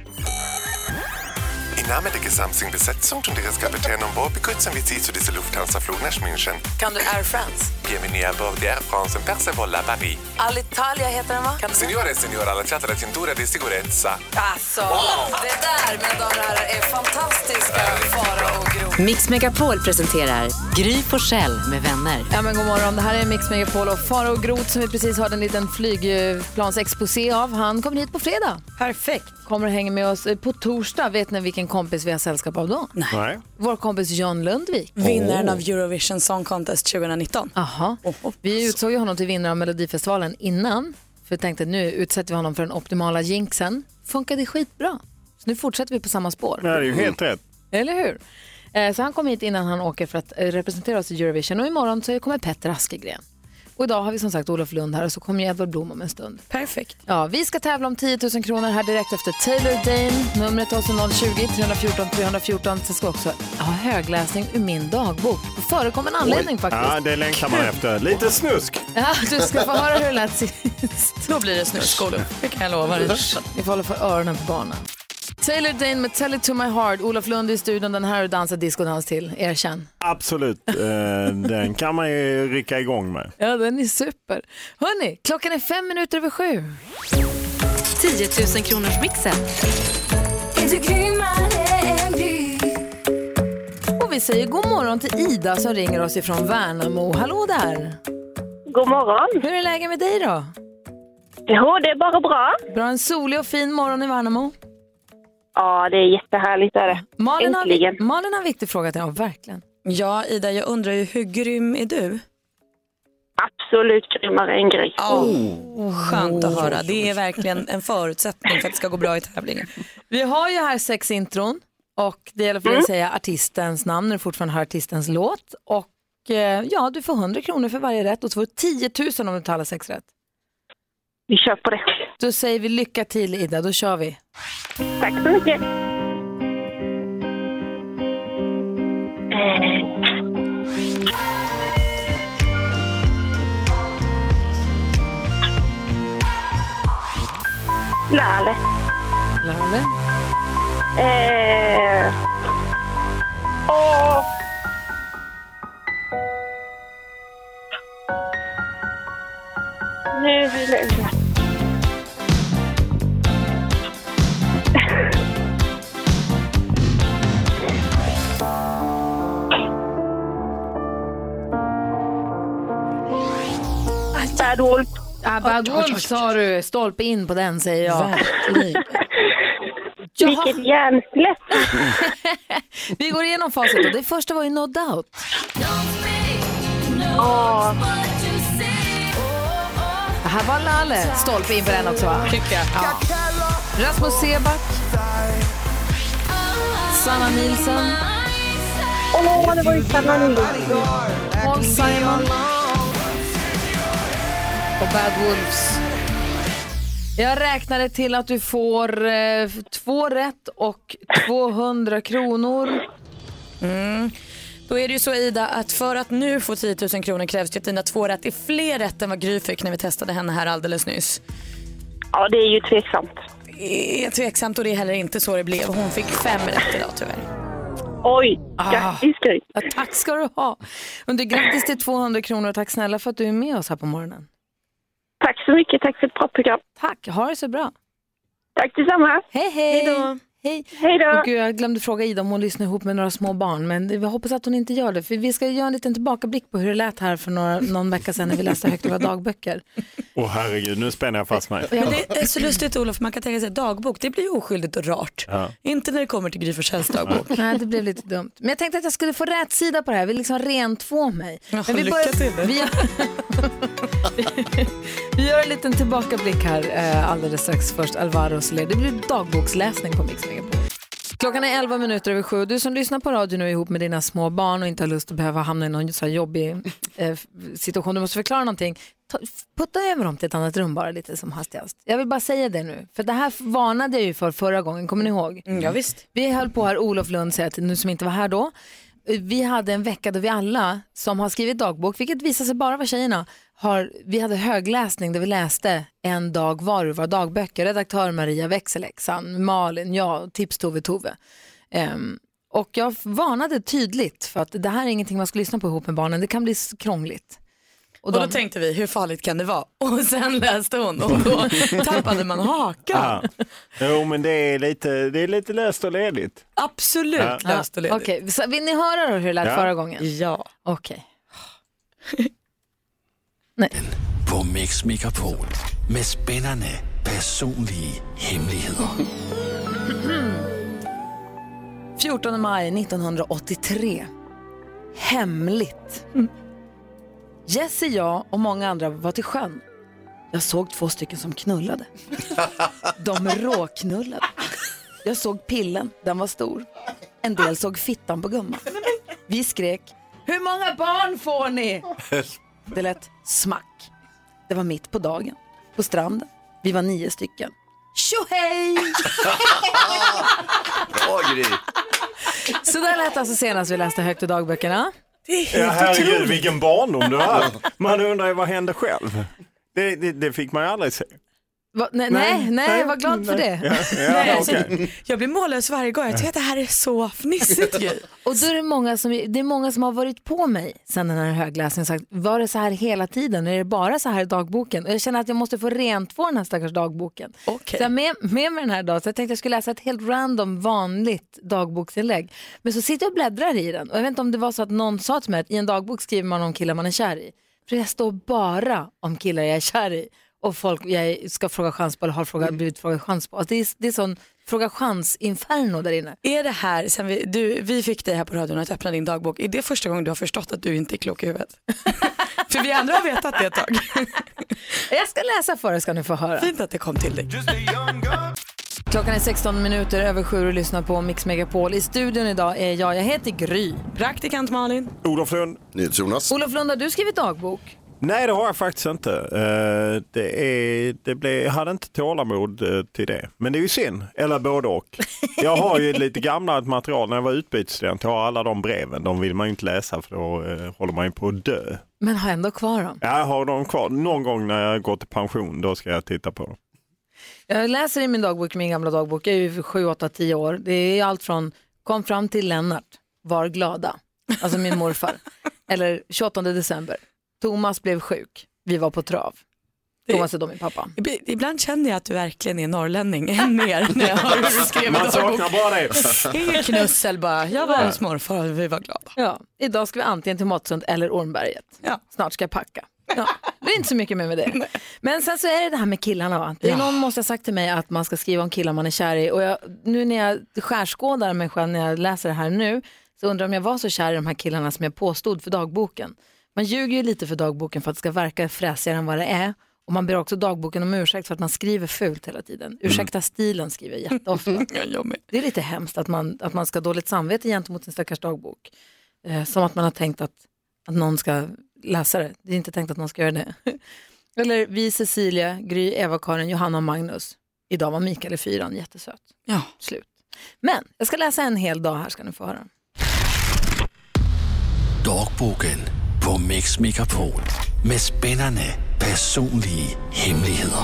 Im Namen der gesamten Besetzung und ihres Kapitän an Bord begrüßen wir Sie zu dieser Lufthansa-Flug nach München. Kan du Air France? Bienvenue à bord de Air France Persevoll à Paris. Alitalia heter den va? Kan du... Signore e signore, alla chiata la cintura di sicurezza. Alltså, det där mina damer och herrar är fantastiska Farao och Gro. Mix Megapol presenterar Gry Forssell med vänner. Ja men god morgon, det här är Mix Megapol och Farao Groth som vi precis hörde en liten flygplansexposé av. Han kommer hit på fredag. Perfekt. Kommer och hänger med oss på torsdag. Vet ni vilken kompis vi har sällskap av då? Nej. Vår kompis John Lundvik. Vinnaren av Eurovision Song Contest 2019. Aha. Vi utsåg ju honom till vinnare av Melodifestivalen innan. För jag tänkte nu utsätter vi honom för den optimala jinxen. Funkade skitbra. Så nu fortsätter vi på samma spår. Det är ju helt rätt. Eller hur? Eh, Så han kom hit innan han åker för att eh, representera oss i Eurovision och imorgon så kommer Petter Askegren. Och idag har vi som sagt Olof Lund här och så kommer ju Edvard Blom om en stund. Perfekt. Ja, vi ska tävla om 10 000 kronor här direkt efter Taylor Dane. Numret är alltså 020 314 314. Sen ska vi också ha högläsning ur min dagbok. På förekommen anledning faktiskt. Ja, det längtar man efter. Lite snusk. Ja, du ska få höra hur det lät sist. Då blir det snusk, Olof. Det kan jag lova dig. Vi får hålla för öronen på barnen. Taylor Dane med Tell it to my heart. Olof Lund i studion, den här och dansar discodans till. Erkänn. Absolut. Eh, Den kan man ju rycka igång med. Ja, den är super. Hörni, klockan är fem minuter över sju. 10 000 kronors mixen. Och vi säger god morgon till Ida som ringer oss ifrån Värnamo. Hallå där! God morgon. Hur är läget med dig då? Jo, det är bara bra. Bra, en solig och fin morgon i Värnamo. Ja, det är jättehärligt. Är det. Malin har, Äntligen. Malin har en viktig fråga till dig, verkligen. Ja, Ida, jag undrar ju hur grym är du? Absolut grymmare än gris. Oh, skönt att höra. Det är verkligen en förutsättning för att det ska gå bra i tävlingen. Vi har ju här sex intron och det gäller för dig att säga artistens namn när du fortfarande hör artistens låt. Och eh, ja, du får 100 kronor för varje rätt och så får du 10 000 om du tar alla sex rätt. Vi kör på det. Då säger vi lycka till Ida, då kör vi. Tack så mycket. Lale. Lale. Eh. Åh. Nu Bad Wolf. Ah, Bad Wolf sa du, stolpe in på den säger jag. Vilket hjärnsläpp. Vi går igenom facit och det första var ju No Doubt. Åh. Det här var Lalle. Stolpe in på den också va? Tycker jag. Ja. Rasmus Seback. Sanna Nilsson. Åh, det var ju Sanna Nilsson. Paul Simon. Och Bad Wolves. Jag räknade till att du får eh, två rätt och 200 kronor. Mm. Då är det ju så Ida att för att nu få 10 000 kronor krävs det att dina två rätt är fler rätt än vad Gry fick när vi testade henne här alldeles nyss. Ja, det är ju tveksamt. Det är tveksamt och det är heller inte så det blev. Hon fick fem rätt idag tyvärr. Oj, grattis Gry. Ja, tack ska du ha. Du, grattis till 200 kronor och tack snälla för att du är med oss här på morgonen. Tack så mycket. Tack för ett bra program. Tack, ha det så bra. Tack detsamma. Hej, hej. Hej då. Hej. Hej då. Gud, jag glömde fråga Ida om hon lyssnar ihop med några små barn, men vi hoppas att hon inte gör det. För vi ska göra en liten tillbakablick på hur det lät här för några, någon vecka sedan när vi läste högt våra dagböcker. Åh herregud, nu spänner jag fast mig. Men det är så lustigt Olof, man kan tänka sig dagbok, det blir oskyldigt och rart. Ja. Inte när det kommer till Gry Forssells dagbok. Nej, det blev lite dumt. Men jag tänkte att jag skulle få rätt sida på det här. Jag vill liksom rentvå mig. Ja, Men vi, lycka börjar- till. vi, gör, vi gör en liten tillbakablick här eh, alldeles strax. Först Alvaro Soler. Det blir dagboksläsning på Mix Megapol. Klockan är 11 minuter över sju. Du som lyssnar på radio nu ihop med dina små barn och inte har lust att behöva hamna i någon så jobbig eh, situation. Du måste förklara någonting. Ta, putta över dem till ett annat rum bara lite som hastigast. Jag vill bara säga det nu. För det här varnade jag ju för förra gången. Kommer ni ihåg? Mm, ja, visst. Vi höll på här, Olof Lund säger till nu som inte var här då. Vi hade en vecka då vi alla som har skrivit dagbok, vilket visar sig bara vara tjejerna, har, vi hade högläsning där vi läste en dag var ur våra dagböcker. Redaktör Maria växelläxan, Malin, jag, tips-Tove, Tove. Ehm, och jag varnade tydligt för att det här är ingenting man ska lyssna på ihop med barnen, det kan bli krångligt. Och då tänkte vi, hur farligt kan det vara? Och sen läste hon och då tappade man hakan. Ja. Jo, men det är lite, det är lite löst och ledigt. Absolut Ja. löst och ledigt. Okej, så vill ni höra då hur det lät Ja. förra gången? Ja. Okej. På Mix Megapol med spännande personliga hemligheter. 14 maj 1983. Hemligt. Jesse, jag och många andra var till sjön. Jag såg två stycken som knullade. De råknullade. Jag såg pillen, den var stor. En del såg fittan på gumman. Vi skrek, hur många barn får ni? Det lät smack. Det var mitt på dagen, på stranden. Vi var nio stycken. Tjohej! Bra Gry. Så där lät alltså senast vi läste högt i dagböckerna. Det är Ja, herregud, vilken barndom du har. Man undrar ju vad hände själv? Det, det, det fick man ju aldrig se. Va? Nej, nej, nej, var glad för det. Nej, alltså, Jag blir mållös varje gång. Jag tycker att det här är så fnissigt ju. Och då är det många som, det är många som har varit på mig sen den här högläsningen och sagt, var det så här hela tiden? Är det bara så här i dagboken? Och jag känner att jag måste få rent på den här stackars dagboken. Okay. Så jag med, med mig den här dagen, så jag tänkte jag skulle läsa ett helt random vanligt dagboksinlägg. Men så sitter jag och bläddrar i den och jag vet inte om det var så att någon sa till mig att i en dagbok skriver man om killar man är kär i. För jag står bara om killar jag är kär i och folk jag ska fråga chans på eller har frågat, blivit frågad chans på. Alltså det, är, det är sån fråga chans-inferno där inne. Är det här, sen vi, du, vi fick dig här på radion att öppna din dagbok, är det första gången du har förstått att du inte är klok i huvudet? för vi andra har vetat det ett tag. jag ska läsa för er ska ni få höra. Fint att det kom till dig. Klockan är 16 minuter över sju och lyssnar på Mix Megapol. I studion idag är jag, jag heter Gry. Praktikant Malin. Olof Lund. Jonas. Olof Lund, har du skrivit dagbok? Nej, det har jag faktiskt inte. Eh, Det är, det blev, jag hade inte tålamod eh, till det. Men det är ju synd, eller både och. Jag har ju lite gammalt material när jag var utbytesstudent. Jag har alla de breven, de vill man ju inte läsa för då eh, håller man ju på att dö. Men har ändå kvar dem. Jag har dem kvar. Någon gång när jag går till pension, då ska jag titta på dem. Jag läser i min dagbok, min gamla dagbok, jag är ju 7, 8, 10 år. Det är allt från kom fram till Lennart, var glada, alltså min morfar. Eller 28 december, Thomas blev sjuk, vi var på trav. Thomas är då min pappa. Ib- Ibland känner jag att du verkligen är norrlänning, än mer när jag hör hur du skrev Man saknar bara det. Ingen knussel bara, jag var hos morfar och vi var glada. Ja, idag ska vi antingen till Måttsund eller Ormberget. Ja. Snart ska jag packa. Ja, det är inte så mycket mer med det. Men sen så är det det här med killarna. Va? Det är Ja. Någon måste ha sagt till mig att man ska skriva om killar man är kär i. Och jag, nu när jag skärskådar mig själv när jag läser det här nu så undrar jag om jag var så kär i de här killarna som jag påstod för dagboken. Man ljuger ju lite för dagboken för att det ska verka fräsigare än vad det är. Och man ber också dagboken om ursäkt för att man skriver fult hela tiden. Ursäkta stilen skriver jag jätteofta. Det är lite hemskt att man, att man ska ha dåligt samvete gentemot sin stackars dagbok. Eh, som att man har tänkt att, att någon ska läsa det. Det är inte tänkt att någon ska göra det. Eller vi Cecilia, Gry, Eva-Karin, Johanna och Magnus. Idag var Mikael i fyran jättesöt. Ja. Slut. Men jag ska läsa en hel dag här ska ni få höra. Dagboken på Mix Megapol med spännande personliga hemligheter.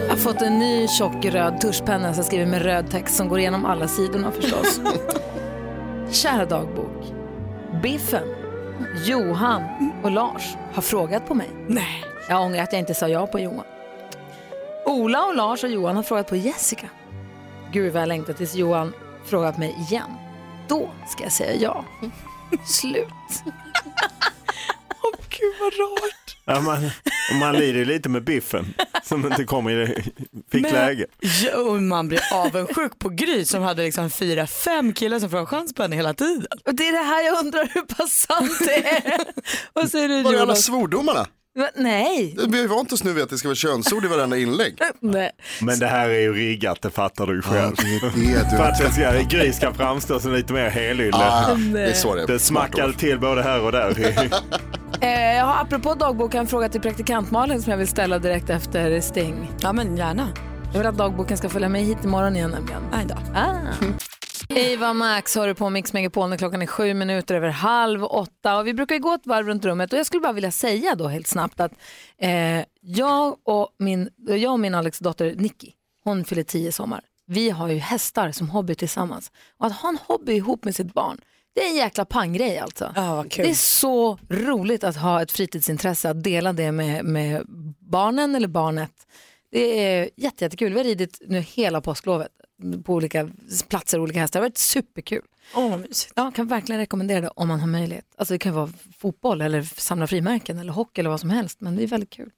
Jag har fått en ny tjock röd tuschpenna så jag skriver med röd text som går igenom alla sidorna förstås. Kära dagbok. Biffen, Johan och Lars har frågat på mig. Nej. Jag ångrar att jag inte sa ja på Johan. Ola och Lars och Johan har frågat på Jessica. Gud vad jag längtar tills Johan frågat mig igen. Då ska jag säga ja. Slut. Åh gud vad rart. Ja, man, och man lider lite med biffen som inte kommer i det, fick Men- läge. Ja, och man blir avundsjuk på Gry som hade liksom fyra, fem killar som frågade chans på henne hela tiden. Och det är det här jag undrar hur pass sant det är. Och så är det Var är alla Jonas. svordomarna? Nej. Vi har vant oss nu vid att det ska vara könsord i varenda inlägg. Nej. Men det här är ju riggat, det fattar du själv. det är det du- För att det ska, Gry ska framstå som lite mer helylle. Ah, det är så det är. Det smackade till både här och där. Eh, jag har apropå dagbok en fråga till praktikant Malin som jag vill ställa direkt efter Sting. Ja men gärna. Jag vill att dagboken ska följa med hit imorgon igen nämligen. Nej då. Ah. Eva Max hör du på Mix Megapol när klockan är sju minuter över halv åtta. Och vi brukar gå ett varv runt rummet och jag skulle bara vilja säga då helt snabbt att eh, jag, och min, jag och min Alex dotter Nicky, hon fyller tio i sommar. Vi har ju hästar som hobby tillsammans. Och att ha en hobby ihop med sitt barn, det är en jäkla panggrej alltså. Kul. Det är så roligt att ha ett fritidsintresse, att dela det med, med barnen eller barnet. Det är jätte, jättekul. Vi har ridit nu hela påsklovet på olika platser och olika hästar. Det har varit superkul. Åh, vad mysigt. Ja, kan verkligen rekommendera det om man har möjlighet. Alltså det kan vara fotboll eller samla frimärken eller hockey eller vad som helst. Men det är väldigt kul.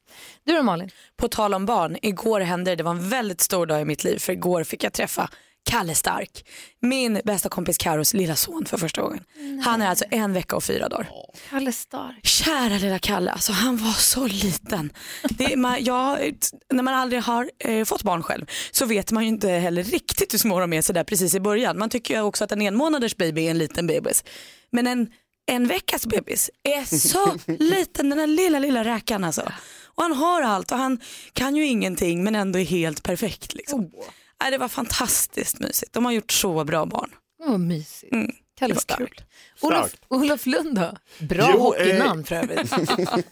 Du då Malin? På tal om barn, igår hände det, det var en väldigt stor dag i mitt liv för igår fick jag träffa Kalle Stark, min bästa kompis Karos lilla son för första gången. Han är alltså en vecka och fyra dagar. Kalle Stark. Kära lilla Kalle, alltså han var så liten. Det, man, jag, när man aldrig har eh, fått barn själv så vet man ju inte heller riktigt hur små de är sådär precis i början. Man tycker ju också att en en månaders baby är en liten bebis. Men en, en veckas bebis är så liten, den där lilla, lilla räkan alltså. Och han har allt och han kan ju ingenting men ändå är helt perfekt. Liksom. Nej, det var fantastiskt mysigt. De har gjort så bra barn. Vad mysigt. Mm. Kalle det var Stark. kul. Olof, Olof Lund då? Bra Jo, hockeynamn eh, för övrigt.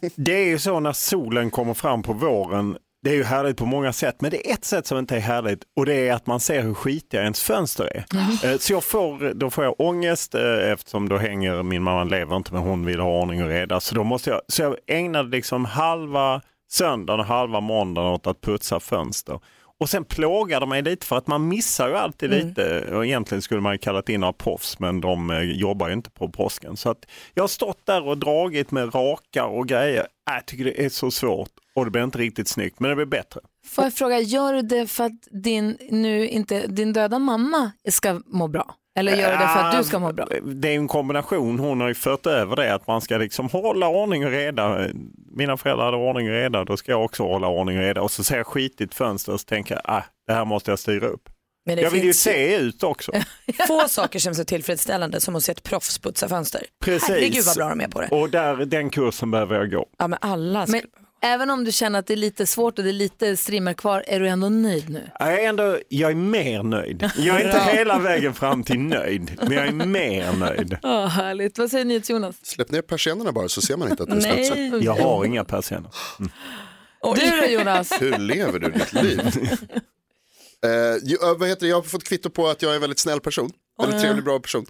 Det är ju så när solen kommer fram på våren det är ju härligt på många sätt, men det är ett sätt som inte är härligt och det är att man ser hur skitiga ens fönster är. Eh, Så jag får, då får jag ångest eh, eftersom då hänger, min mamma lever inte men hon vill ha ordning och reda. Så, då måste jag, så jag ägnade liksom halva söndagen och halva måndagen åt att putsa fönster. Och sen plågade mig lite för att man missar ju alltid Mm. lite och egentligen skulle man ju kallat in några proffs men de eh, jobbar ju inte på påsken. Så att jag har stått där och dragit med rakar och grejer. Äh, Jag tycker det är så svårt och det blir inte riktigt snyggt men det blir bättre. Får jag fråga, gör du det för att din, nu inte, din döda mamma ska må bra? Eller gör du det för att du ska må bra? Det är en kombination. Hon har ju fört över det att man ska liksom hålla ordning och reda. Mina föräldrar hade ordning och reda, då ska jag också hålla ordning och reda. Och så ser jag skitigt fönster och så tänker jag, ah, det här måste jag styra upp. Men det Jag vill ju finns ju- se ut också. Få saker som är så tillfredsställande som att se ett proffs putsa fönster. Precis. Herregud vad bra de är på det. Och där, den kursen behöver jag gå. Ja men alla ska... Men även om du känner att det är lite svårt och det är lite strimmar kvar, är du ändå nöjd nu? Jag är, ändå, jag är mer nöjd. Jag är inte hela vägen fram till nöjd, men jag är mer nöjd. Oh, härligt. Vad säger ni Jonas? Släpp ner persiennerna bara så ser man inte att det är Nej. svetsar. Jag har inga persienner. Du då Jonas? Hur lever du ditt liv? Eh, vad heter det? Jag har fått kvitto på att jag är en väldigt snäll person. Väldigt ja. trevlig, bra person.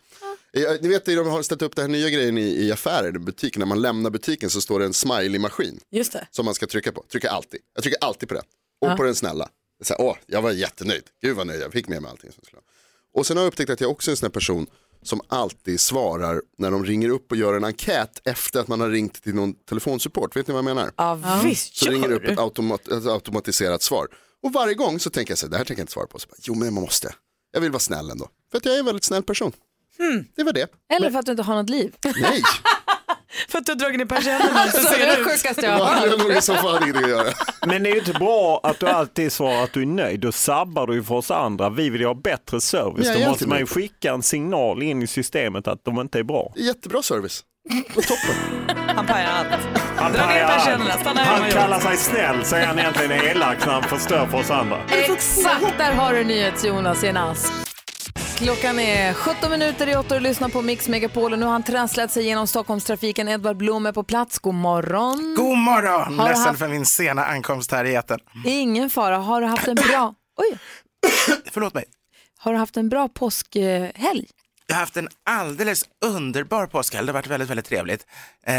Ni vet, de har ställt upp den här nya grejen i, i affärer, i butiken. När man lämnar butiken så står det en smiley-maskin Just det. som man ska trycka på. Trycker alltid. Jag trycker alltid på den. Och Ja. på den snälla. Så här, Åh, jag var jättenöjd. Gud vad nöjd jag fick med mig allting. Som skulle. Och sen har jag upptäckt att jag också är en sån här person som alltid svarar när de ringer upp och gör en enkät efter att man har ringt till någon telefonsupport. Vet ni vad jag menar? Ja, visst Så ringer det upp ett, automat, ett automatiserat svar. Och varje gång så tänker jag så här, det här tänker jag inte svara på. Så bara, jo men man måste. Jag vill vara snäll ändå. För att jag är en väldigt snäll person. Det var det. Eller för att du inte har något liv? Nej. För att du har dragit ner persiennerna så Alltså, ser det är sjukaste jag har Ja, det är hört. nog i så fall ingenting att göra. Men det är ju inte bra att du alltid svarar att du är nöjd. Då sabbar du ju för oss andra. Vi vill ju ha bättre service. Är Då måste man ju skicka en signal in i systemet att de inte är bra. Är jättebra service. Han pajar allt. Han, stanna hemma han och kallar sig snäll så är han egentligen elak när han förstör för oss andra. Exakt, där har du NyhetsJonas i en ask. Klockan är 17 minuter i 8 och lyssnar på Mix Megapol och nu har han trasslat sig genom Stockholmstrafiken. Edvard Blom är på plats. God morgon. God morgon! Har Ledsen haft- för min sena ankomst här i etern. Ingen fara. Har du haft en bra, oj, Förlåt mig. har du haft en bra påskhelg? Jag har haft en alldeles underbar påskhelg. Det har varit väldigt, väldigt trevligt. Eh,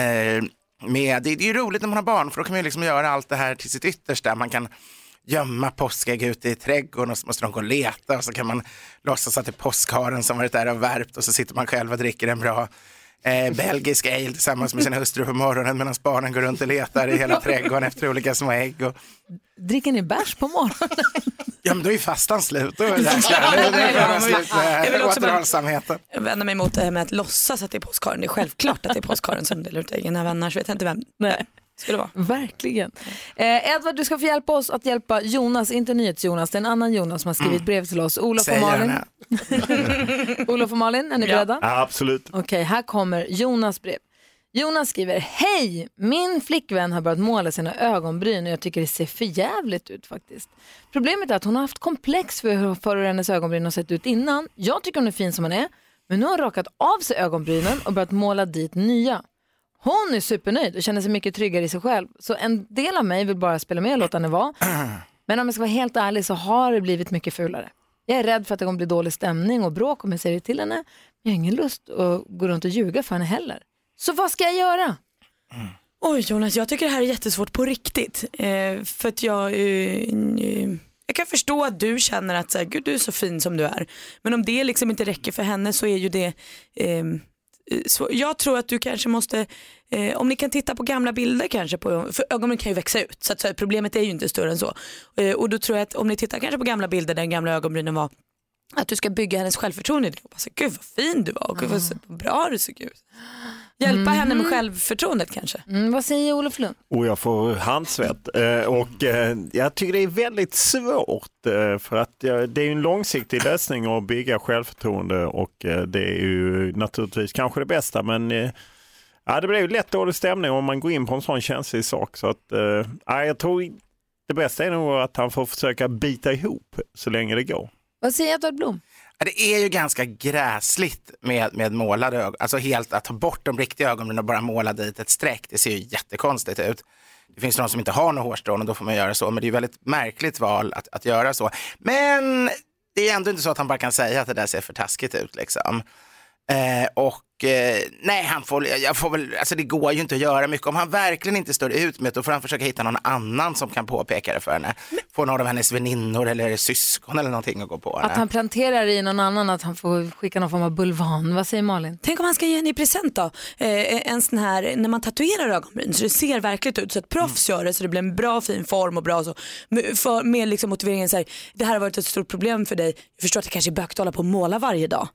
med, det, det är ju roligt när man har barn för då kan man ju liksom göra allt det här till sitt yttersta. Man kan gömma påskägg ute i trädgården och så måste de gå och leta och så kan man låtsas att det är påskharen som varit där och värpt och så sitter man själv och dricker en bra eh, belgisk ale tillsammans med sin hustru på morgonen medan barnen går runt och letar i hela trädgården efter olika små ägg. Och, Dricker ni bärs på morgonen? ja men då är ju fastan slut. Då är det dags Jag vill också återhållsamheten. Vänder mig mot det här med att låtsas att det är påskharen. Det är självklart att det är påskharen som delar ut äggen. Annars vet jag inte vem det skulle vara. Verkligen. Eh, Edvard, du ska få hjälpa oss att hjälpa Jonas, inte NyhetsJonas, det är en annan Jonas som har skrivit brev till oss. Olof och Säg Malin. gärna. Olof och Malin, är ni beredda? Ja, absolut. Okej, här kommer Jonas brev. Jonas skriver, hej! Min flickvän har börjat måla sina ögonbryn och jag tycker det ser för jävligt ut faktiskt. Problemet är att hon har haft komplex för hur för hur hennes ögonbryn har sett ut innan. Jag tycker hon är fin som hon är, men nu har hon rakat av sig ögonbrynen och börjat måla dit nya. Hon är supernöjd och känner sig mycket tryggare i sig själv. Så en del av mig vill bara spela med och låta henne vara. Men om jag ska vara helt ärlig så har det blivit mycket fulare. Jag är rädd för att det kommer bli dålig stämning och bråk om jag säger det till henne. Men jag har ingen lust att gå runt och ljuga för henne heller. Så vad ska jag göra? Oj Jonas, jag tycker det här är jättesvårt på riktigt. Eh, för att jag, eh, eh, jag kan förstå att du känner att så här, Gud, du är så fin som du är. Men om det liksom inte räcker för henne så är ju det eh, jag tror att du kanske måste, eh, om ni kan titta på gamla bilder kanske, på, för ögonen kan ju växa ut så, att, så problemet är ju inte större än så. Eh, och då tror jag att om ni tittar kanske på gamla bilder där den gamla ögonbrynen var, att du ska bygga hennes självförtroende. Och bara, så, Gud vad fin du var och gud vad så bra du såg ut. Hjälpa henne med självförtroendet kanske. Mm, vad säger Olof Lund? Och jag får handsvett. Eh, Och eh, jag tycker det är väldigt svårt eh, för att det är ju en långsiktig lösning att bygga självförtroende och det är ju naturligtvis kanske det bästa men ja, det blir ju lätt dålig stämning om man går in på en sån känslig sak. Så att, ja, jag tror det bästa är nog att han får försöka bita ihop så länge det går. Vad säger Edvard Blom? Det är ju ganska gräsligt med, med målade ögon, alltså helt att ta bort de riktiga ögonbrynen och bara måla dit ett streck, det ser ju jättekonstigt ut. Det finns någon som inte har några hårstrån och då får man göra så. Men det är ju väldigt märkligt val att, att göra så. Men det är ändå inte så att han bara kan säga att det där ser för taskigt ut liksom. Eh, och eh, nej, han får, jag får väl, alltså det går ju inte att göra mycket. Om han verkligen inte står ut med det, då får han försöka hitta någon annan som kan påpeka det för henne. Få någon av hennes väninnor eller syskon eller någonting att gå på henne. Att han planterar i någon annan att han får skicka någon form av bulvan. Vad säger Malin? Tänk om han ska ge henne i present då. Eh, en sån här, när man tatuerar ögonbryn så det ser verkligt ut. Så att proffs Mm. gör det så det blir en bra fin form och bra så. Med, för, med liksom motiveringen så här, det här har varit ett stort problem för dig. Jag förstår att det kanske är bökigt att hålla på och måla varje dag.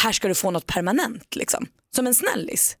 Mm. Här ska du få något permanent liksom. Som en snällis.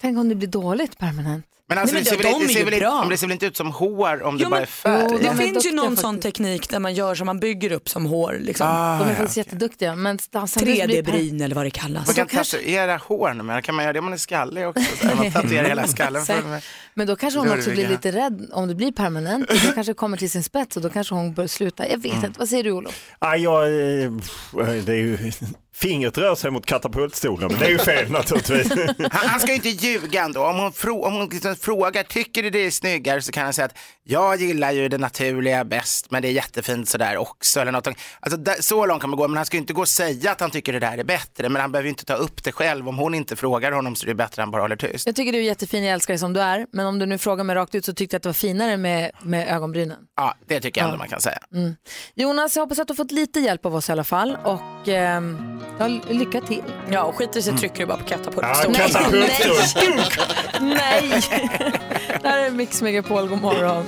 Tänk om det blir dåligt permanent. Men alltså, Nej, det, ser väl, inte- det, är ser ju väl inte, bra. men det ser väl inte ut som hår om det Jo, bara men- är färg? det de är finns ju någon faktiskt. sån teknik där man gör som man bygger upp som hår. Liksom. Ah, De är ja, faktiskt okej. jätteduktiga. Men samtidigt blir per- 3D-bryn eller vad det kallas. Man kan tatuera hår numera, kan man göra det om man är skallig också? Så man tatuerar hela skallen. För Men då kanske hon Då det också blir lite rädd om det blir permanent. Då kanske det kommer till sin spets och då kanske hon bör sluta. Jag vet inte. Vad säger du Olof? Ah, jag, eh, pff, det är ju, fingret rör sig mot katapultstolen, men det är ju fel naturligtvis. Han, han ska ju inte ljuga ändå. Om hon, frå, om hon liksom frågar, tycker du det är snyggare så kan han säga att jag gillar ju det naturliga bäst, men det är jättefint sådär också. Eller något. Alltså, där, så långt kan man gå, men han ska ju inte gå och säga att han tycker det där är bättre. Men han behöver ju inte ta upp det själv. Om hon inte frågar honom så är det bättre att han bara håller tyst. Jag tycker du är jättefin, jag älskar dig som du är. Men om du nu frågar mig rakt ut så tyckte jag att det var finare med, med ögonbrynen. Ja, det tycker jag ändå Ja. man kan säga. Mm. Jonas, jag hoppas att du har fått lite hjälp av oss i alla fall. Och ehm, ja, lycka till. Ja, och skiter i sig trycker du bara på katapult. Ja, katapultstol. Nej! Det här är Mix Megapol, god morgon.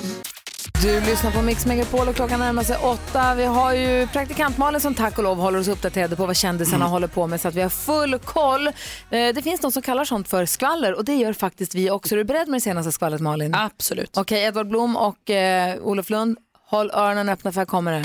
Du lyssnar på Mix Megapol och klockan närmar sig åtta. Vi har ju praktikant Malin som tack och lov håller oss uppdaterade på vad kändisarna håller på med så att vi har full koll. Eh, Det finns de som kallar sånt för skvaller och det gör faktiskt vi också. Är du beredd med det senaste skvallret Malin? Absolut. Okej, Edvard Blom och eh, Olof Lund, håll öronen öppna för här kommer det.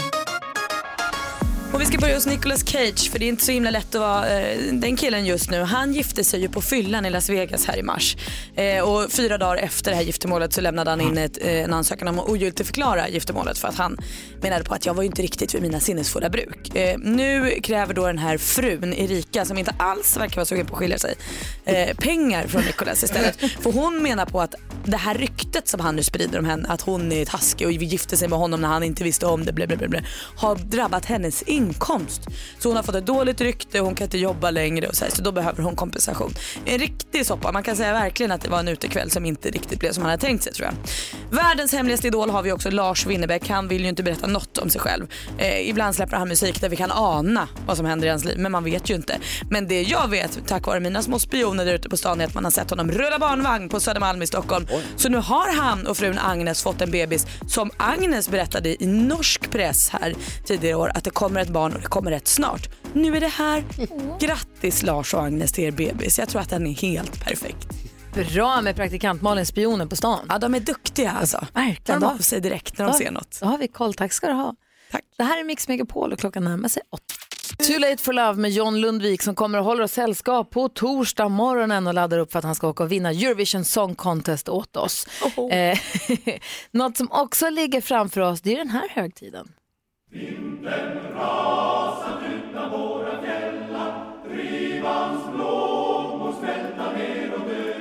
Och vi ska börja hos Nicolas Cage för det är inte så himla lätt att vara eh, den killen just nu. Han gifte sig ju på fyllan i Las Vegas här i mars. Eh, och fyra dagar efter det här giftermålet så lämnade han in ett, eh, en ansökan om att ogiltigförklara giftermålet för att han menade på att jag var ju inte riktigt vid mina sinnesfulla bruk. Eh, nu kräver då den här frun Erika som inte alls verkar vara sugen på att skilja sig eh, pengar från Nicolas istället. För hon menar på att det här ryktet som han nu sprider om henne att hon är taskig och gifte sig med honom när han inte visste om det bla, bla, bla, har drabbat hennes inkomst. Så hon har fått ett dåligt rykte, hon kan inte jobba längre och så, här, så då behöver hon kompensation. En riktig soppa, man kan säga verkligen att det var en utekväll som inte riktigt blev som han hade tänkt sig tror jag. Världens hemligaste idol har vi också Lars Winnerbäck, han vill ju inte berätta något om sig själv. Eh, ibland släpper han musik där vi kan ana vad som händer i hans liv men man vet ju inte. Men det jag vet tack vare mina små spioner där ute på stan är att man har sett honom rulla barnvagn på Södermalm i Stockholm. Så nu har han och frun Agnes fått en bebis som Agnes berättade i norsk press här tidigare år att det kommer ett barn och det kommer rätt snart. Nu är det här. Grattis Lars och Agnes till er bebis. Jag tror att den är helt perfekt. Bra med praktikant Malin, spionen på stan. Ja, de är duktiga alltså. Verkligen. De av sig direkt när de Ja, ser något. Då har vi koll. Tack ska du ha. Tack. Det här är Mix Megapol och klockan närmar sig åtta. Too late for love med John Lundvik som kommer och håller oss sällskap på torsdag morgonen och laddar upp för att han ska åka och vinna Eurovision Song Contest åt oss. Eh, Något som också ligger framför oss det är den här högtiden.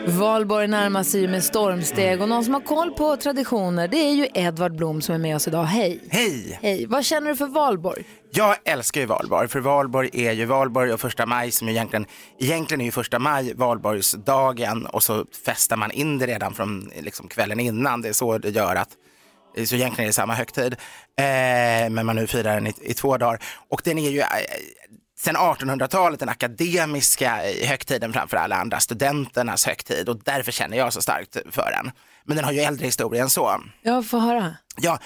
Valborg närmar sig ju med stormsteg och någon som har koll på traditioner det är ju Edvard Blom som är med oss idag. Hej! Hej! Hej! Vad känner du för Valborg? Jag älskar ju valborg, för valborg är ju valborg och första maj som egentligen, egentligen är ju första maj valborgsdagen och så festar man in det redan från liksom, kvällen innan. Det är så det gör att, så egentligen är det samma högtid. Eh, men man nu firar den i, i två dagar. Och den är ju eh, sen 1800-talet den akademiska högtiden framför alla andra, studenternas högtid och därför känner jag så starkt för den. Men den har ju äldre historia än så. Jag får höra. Ja,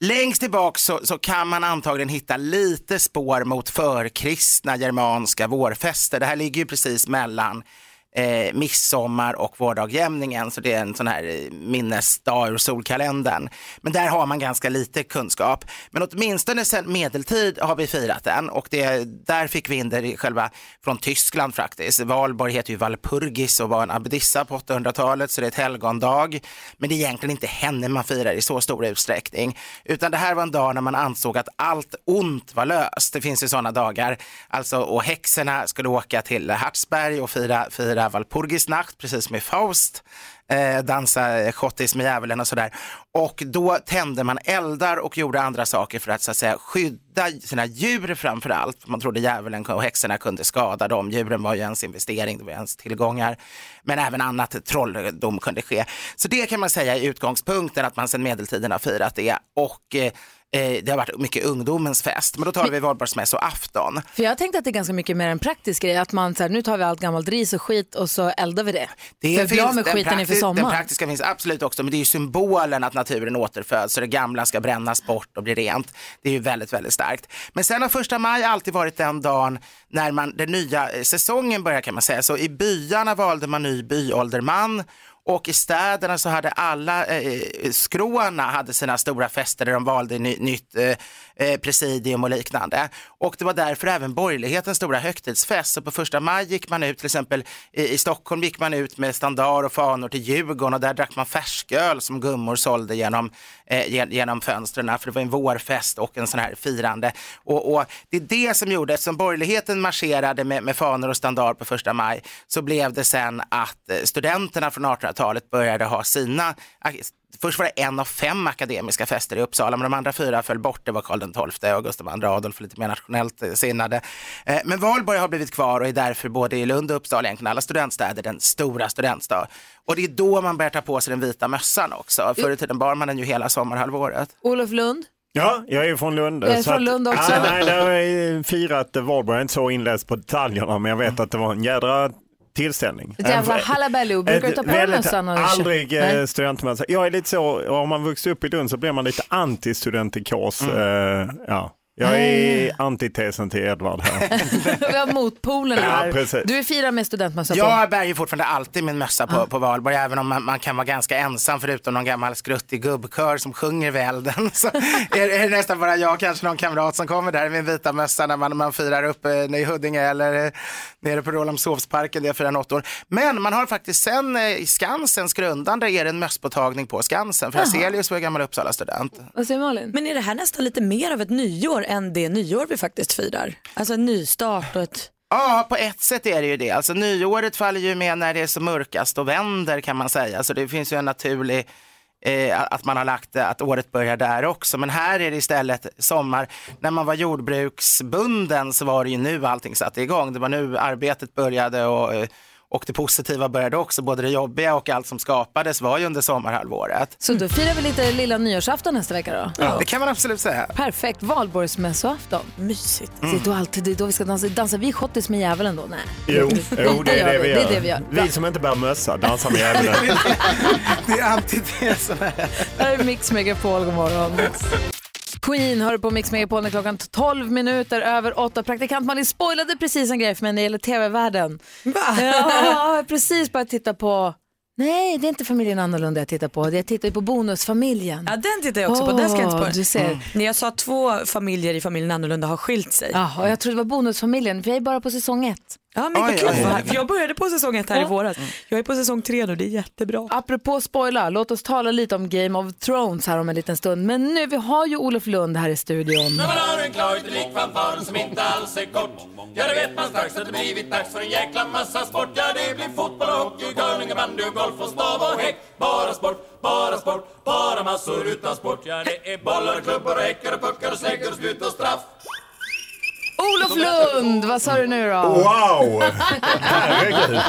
längst tillbaka så, så kan man antagligen hitta lite spår mot förkristna germanska vårfester. Det här ligger ju precis mellan eh, midsommar och vårdagjämningen, så det är en sån här eh, minnesdag ur solkalendern. Men där har man ganska lite kunskap. Men åtminstone sedan medeltid har vi firat den och det, där fick vi in det själva från Tyskland faktiskt. Valborg heter ju Valpurgis och var en abbedissa på 800-talet så det är ett helgondag. Men det är egentligen inte henne man firar i så stor utsträckning. Utan det här var en dag när man ansåg att allt ont var löst. Det finns ju sådana dagar. Alltså, och häxorna skulle åka till Hartsberg och fira, fira fira Walpurgisnacht, precis som i Faust, eh, dansa eh, schottis med djävulen och sådär. Och då tände man eldar och gjorde andra saker för att så att säga skydda sina djur framför allt. Man trodde djävulen och häxorna kunde skada dem. Djuren var ju ens investering, det var ens tillgångar. Men även annat trolldom kunde ske. Så det kan man säga är utgångspunkten att man sedan medeltiden har firat det. Och eh, det har varit mycket ungdomens fest. Men då talar vi valborgsmässoafton. För jag tänkte att det är ganska mycket mer en praktisk grej. Att man så här, nu tar vi allt gammalt ris och skit och så eldar vi det. Det för av med skiten inför prakti- Den sommaren. praktiska finns absolut också, men det är ju symbolen att naturen återföds så det gamla ska brännas bort och bli rent. Det är ju väldigt, väldigt starkt. Men sen har första maj alltid varit den dagen när man, den nya eh, säsongen börjar kan man säga. Så i byarna valde man ny byålderman och i städerna så hade alla eh, eh, skråarna hade sina stora fester där de valde ny, nytt eh, eh, presidium och liknande. Och det var därför även borgerlighetens stora högtidsfest. Så på första maj gick man ut, till exempel i, i Stockholm gick man ut med standar och fanor till Djurgården och där drack man färsköl som gummor sålde genom, eh, gen- genom fönstren för det var en vårfest och en sån här firande. Och, och det är det som gjorde, eftersom borgerligheten marscherade med, med fanor och standar på första maj så blev det sen att eh, studenterna från 1800-talet började ha sina Först var det en av fem akademiska fester i Uppsala, men de andra fyra föll bort. Det var Karl XII och Gustav II Adolf, lite mer nationellt eh, sinnade. Eh, Men Valborg har blivit kvar och är därför både i Lund och Uppsala, egentligen alla studentstäder, den stora studentstad. Och det är då man börjar ta på sig den vita mössan också. Förr i tiden bar man den ju hela sommarhalvåret. Olof Lund? Ja, jag är ju från Lund. Jag är så från Lund också. Ja, nej, där har jag firat Valborg, jag är inte så inläst på detaljerna, men jag vet att det var en jädra tillställning. Ett jävla En- halabaloo. Brukar du ta på dig mössan? Aldrig eh, studentmössa. Jag är lite så, om man vuxit upp i Lund så blir man lite anti-studentikos. Mm. Eh, ja. Jag är antitesen till Edvard här. Vi har motpolen Ja, här. precis. Du är firar med studentmössa på. Jag bär ju fortfarande alltid min mössa på, på valborg, även om man, man kan vara ganska ensam förutom någon gammal skruttig gubbkör som sjunger vid elden. Så är, är det nästan bara jag och kanske någon kamrat som kommer där med vita mössa när man, man firar upp eh, i Huddinge eller eh, nere på Rålambshovsparken där jag firar något Men man har faktiskt sen eh, i Skansens grundande är det en mösspåtagning på Skansen. För Jaha. Hazelius var ju gammal Uppsala-student. Vad säger Malin? Men är det här nästan lite mer av ett nyår än det nyår vi faktiskt firar? Alltså en nystart och ett... Ja, på ett sätt är det ju det. Alltså nyåret faller ju med när det är som mörkast och vänder kan man säga. Så det finns ju en naturlig eh, att man har lagt det, att året börjar där också. Men här är det istället sommar. När man var jordbruksbunden så var det ju nu allting satte igång. Det var nu arbetet började och, eh, och det positiva började också. Både det jobbiga och allt som skapades var ju under sommarhalvåret. Så då firar vi lite lilla nyårsafton nästa vecka då? Ja. Det kan man absolut säga. Perfekt, valborgsmässoafton. Mysigt. Det är då alltid det är då vi ska dansa. Dansar vi schottis med djävulen då? Nej. Jo, jo det, är det, vi gör. Det är det vi gör. Vi som inte bär mössa dansar med djävulen. Det är antitesen. Det här är Mix Megapol, god morgon. Queen hör på Mix Megapol när klockan 12 minuter över 8. Praktikant Malin spoilade precis en grej för mig när det gäller tv-världen. Va? Ja, precis börjat titta på Nej, det är inte familjen annorlunda jag tittar på. Jag tittar ju på Bonusfamiljen. Ja, den tittar jag också på. Den ska jag inte på. Du ser. När jag sa två familjer i familjen annorlunda har skilt sig. Ja, och jag trodde det var Bonusfamiljen, för jag är bara på säsong ett. Ja, men vad kul. För jag började på säsong ett här Ja. i våras. Jag är på säsong tre nu, det är jättebra. Apropå spoila, låt oss tala lite om Game of Thrones här om en liten stund. Men nu, vi har ju Olof Lund här i studion. När man hör en klar utelik fanfaren som inte alls är kort Ja, det vet man strax att det blivit dags för en jäkla massa sport Ja, det blir fotboll och hockey, curling och bandy och golf och stav och häck Bara sport, bara sport, bara massor utan sport Ja, det är bollar och klubbor och häckar och puckar och släggor och spjut och straff Olof Lund, vad sa du nu då? Wow! Herregud.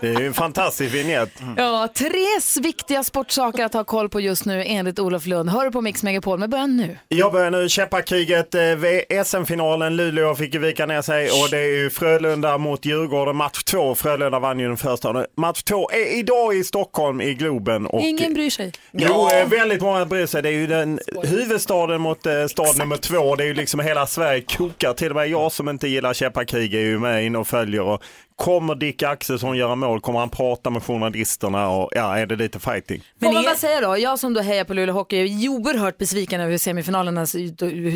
Det är ju en fantastisk vignett. Ja, tre viktiga sportsaker att ha koll på just nu enligt Olof Lund. Hör du på Mix Megapol, men börja nu. Jag börjar nu Käppakriget, eh, SM-finalen, Luleå fick ju vika ner sig och det är ju Frölunda mot Djurgården, match två. Frölunda vann ju den första. Match två är idag i Stockholm i Globen. Och, Ingen bryr sig. Jo, eh, väldigt många bryr sig. Det är ju den huvudstaden mot eh, stad nummer två. Det är ju liksom hela Sverige kokar. Till och med jag som inte gillar käppakrig är ju med in och följer. Och kommer Dick Axelsson göra mål? Kommer han prata med journalisterna? Och ja, är det lite fighting? Får man bara säga då, jag som då hejar på Luleå Hockey är oerhört besviken över hur semifinalerna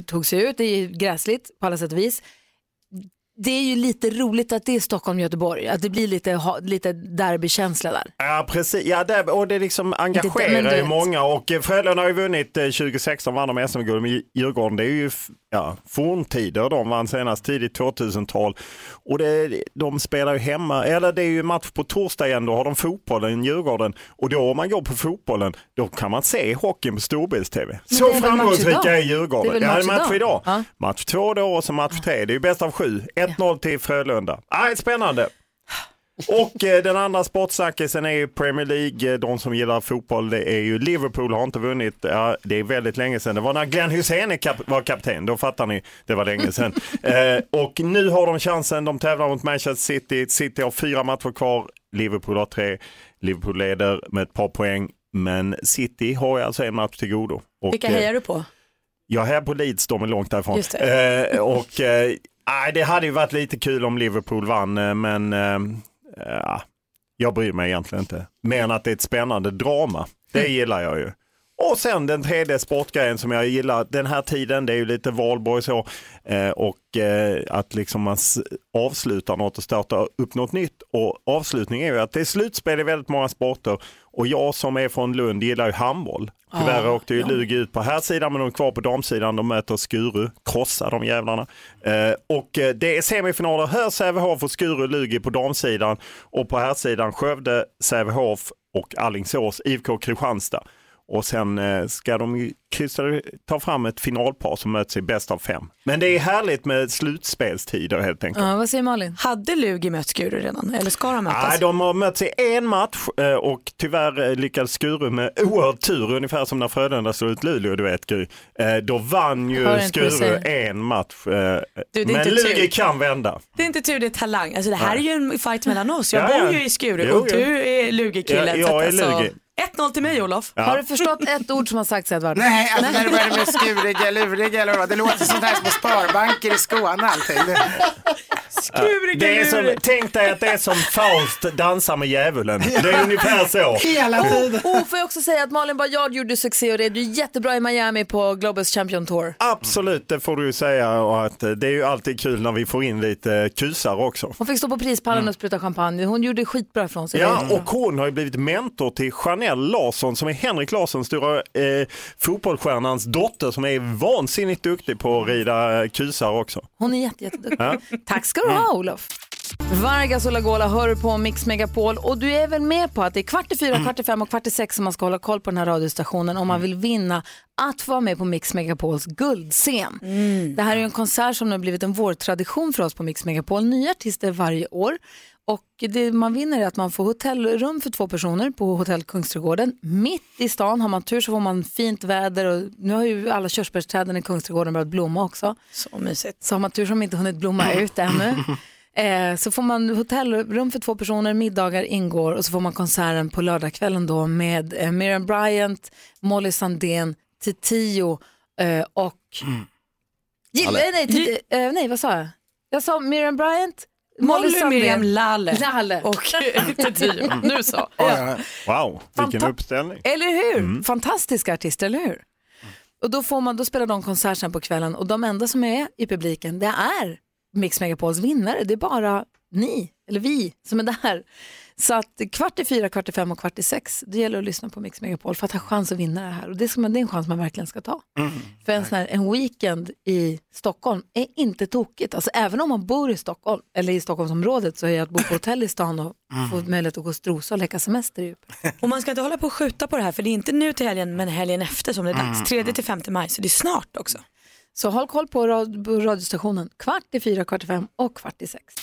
tog sig ut. Det är gräsligt på alla sätt och vis. det är ju lite roligt att det är Stockholm-Göteborg, att det blir lite, lite derbykänsla där. Ja, precis. Ja, det, och det liksom men engagerar ju många och eh, Frölunda har ju vunnit eh, 2016, vann de SM-guld med Djurgården. Det är ju ja, forntider, de vann senast tidigt 2000-tal. Och det, de spelar ju hemma, eller det är ju match på torsdag igen, då har de fotbollen i Djurgården. Och då om man går på fotbollen, då kan man se hockeyn på storbilds-tv. Så match framgångsrika är Djurgården. Det är väl ja, match match idag? idag. Match två då och så match tre. Det är ju bäst av sju. 1-0 till Frölunda. Ah, spännande. Och eh, den andra sportsnackisen är ju Premier League. Eh, De som gillar fotboll, det är ju Liverpool har inte vunnit. Ja, det är väldigt länge sedan. Det var när Glenn Hysén kap- var kapten. Då fattar ni, det var länge sedan. eh, och nu har de chansen. De tävlar mot Manchester City. City har fyra matcher kvar. Liverpool har tre. Liverpool leder med ett par poäng. Men City har ju alltså en match till godo. Och, Vilka eh, hejar du på? jag är här på Leeds, de är långt därifrån. Eh, och, eh, nej, det hade ju varit lite kul om Liverpool vann, eh, men eh, ja, jag bryr mig egentligen inte. Mer än att det är ett spännande drama. Det gillar jag ju. Och sen den tredje sportgrejen som jag gillar den här tiden, det är ju lite valborg så. Eh, och eh, att liksom man avslutar något och startar upp något nytt. Och avslutning är ju att det är slutspel i väldigt många sporter. Och jag som är från Lund gillar ju handboll. Tyvärr Ja, åkte ju Lugi ut på här sidan men de är kvar på damsidan. De möter Skuru, krossar de jävlarna. Eh, och eh, det är semifinaler här, Sävehof och Skuru, Lugi på damsidan. Och på här sidan Skövde, Sävehof och Alingsås, IFK Kristianstad. Och sen eh, ska de kryssa, ta fram ett finalpar som möts i bäst av fem. Men det är härligt med slutspelstider helt enkelt. Ja, vad säger Malin? Hade Lugi mött Skuru redan eller ska de mötas? Nej, de har mötts i en match eh, och tyvärr eh, lyckades Skuru med oerhört tur, ungefär som när Frölunda slog ut Luleå, du vet Gry. Då vann ju Skuru en match. Du, det är Men inte Lugi tur. kan vända. Det är inte tur det är talang. Alltså det här Nej. är ju en fight mellan oss. Jag Ja, bor ju i Skuru Jo, och jo. du är Lugi-killen. Ja, jag är Lugi. 1-0 till mig Olof. Ja. Har du förstått ett ord som har sagts Edvard? Nej, alltså när det började med skuriga, luriga eller vad, det låter sånt här som sparbanker i Skåne allting. Det... Det är som, tänk dig att det är som Faust dansar med djävulen. Det är ungefär så. Oh, oh, får jag också säga att Malin Baryard gjorde succé och det är du är jättebra i Miami på Globus Champion Tour. Absolut, det får du ju säga. Och att det är ju alltid kul när vi får in lite kusar också. Hon fick stå på prispallen och spruta champagne. Hon gjorde skitbra ifrån sig. Ja, och hon har ju blivit mentor till Janelle Larsson som är Henrik Larssons stora eh, fotbollsstjärnans dotter som är vansinnigt duktig på att rida kusar också. Hon är jätte, jätteduktig. Ja. Tack ska du ha Olof. Vargas och Lagola hör på Mix Megapol och du är väl med på att det är kvart i fyra, kvart i fem och kvart i sex som man ska hålla koll på den här radiostationen om man vill vinna att vara med på Mix Megapols guldscen. Det här är en konsert som nu har blivit en vårtradition för oss på Mix Megapol. Nya artister varje år. Och det man vinner är att man får hotellrum för två personer på Hotell Kungsträdgården. Mitt i stan, har man tur så får man fint väder och nu har ju alla körsbärsträden i Kungsträdgården börjat blomma också. Så mysigt. Så har man tur som inte hunnit blomma ut ännu. Eh, så får man hotellrum för två personer, middagar ingår och så får man konserten på lördagskvällen då med eh, Miriam Bryant, Molly Sandén, Titiyo eh, och... Lalle. eh, nej, Titi- eh, nej, vad sa jag? Jag sa Miriam Bryant, Molly Molly, Sandén, Miriam, Lalle. Lalle. Och Titiyo. Nu så. Ja. Wow, vilken Fanta- uppställning. Eller hur? Mm. Fantastiska artister, eller hur? Och då, får man, då spelar de konsert sen på kvällen och de enda som är i publiken det är Mix Megapols vinnare. Det är bara ni, eller vi, som är där. Så att kvart i fyra, kvart i fem och kvart i sex, det gäller att lyssna på Mix Megapol för att ha chans att vinna det här. Och det, ska man, det är en chans man verkligen ska ta. För en, sån här, en weekend i Stockholm är inte tokigt. Alltså, även om man bor i Stockholm, eller i Stockholmsområdet, så är att bo på hotell i stan och få möjlighet att gå och strosa och leka semester ju Och man ska inte hålla på och skjuta på det här för det är inte nu till helgen men helgen efter som det är dags. 3 till 5 maj så det är snart också. Så håll koll på, rad, radiostationen kvart i fyra, kvart i fem och kvart i sex.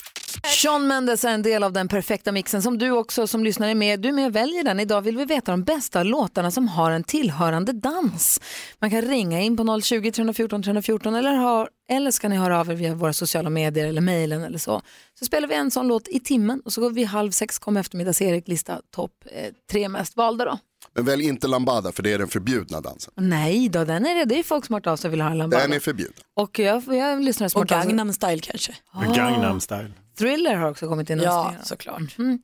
Sean Mendes är en del av den perfekta mixen som du också som lyssnare är med. Du är med och väljer den. Idag vill vi veta de bästa låtarna som har en tillhörande dans. Man kan ringa in på 020 314 314 eller, ha, eller ska ni höra av er via våra sociala medier eller mejlen eller så. Så spelar vi en sån låt i timmen och så går vi halv sex, kommer eftermiddags-Erik lista topp eh, tre mest valda då. Men välj inte lambada för det är den förbjudna dansen. Nej då, den är det. Det är folk som har hört av sig och vill ha en lambada. Den är förbjuden. Och jag, jag lyssnar som Och. Gangnam style kanske. Ah. Gangnam style. Thriller har också kommit in Ja, såklart. Mm.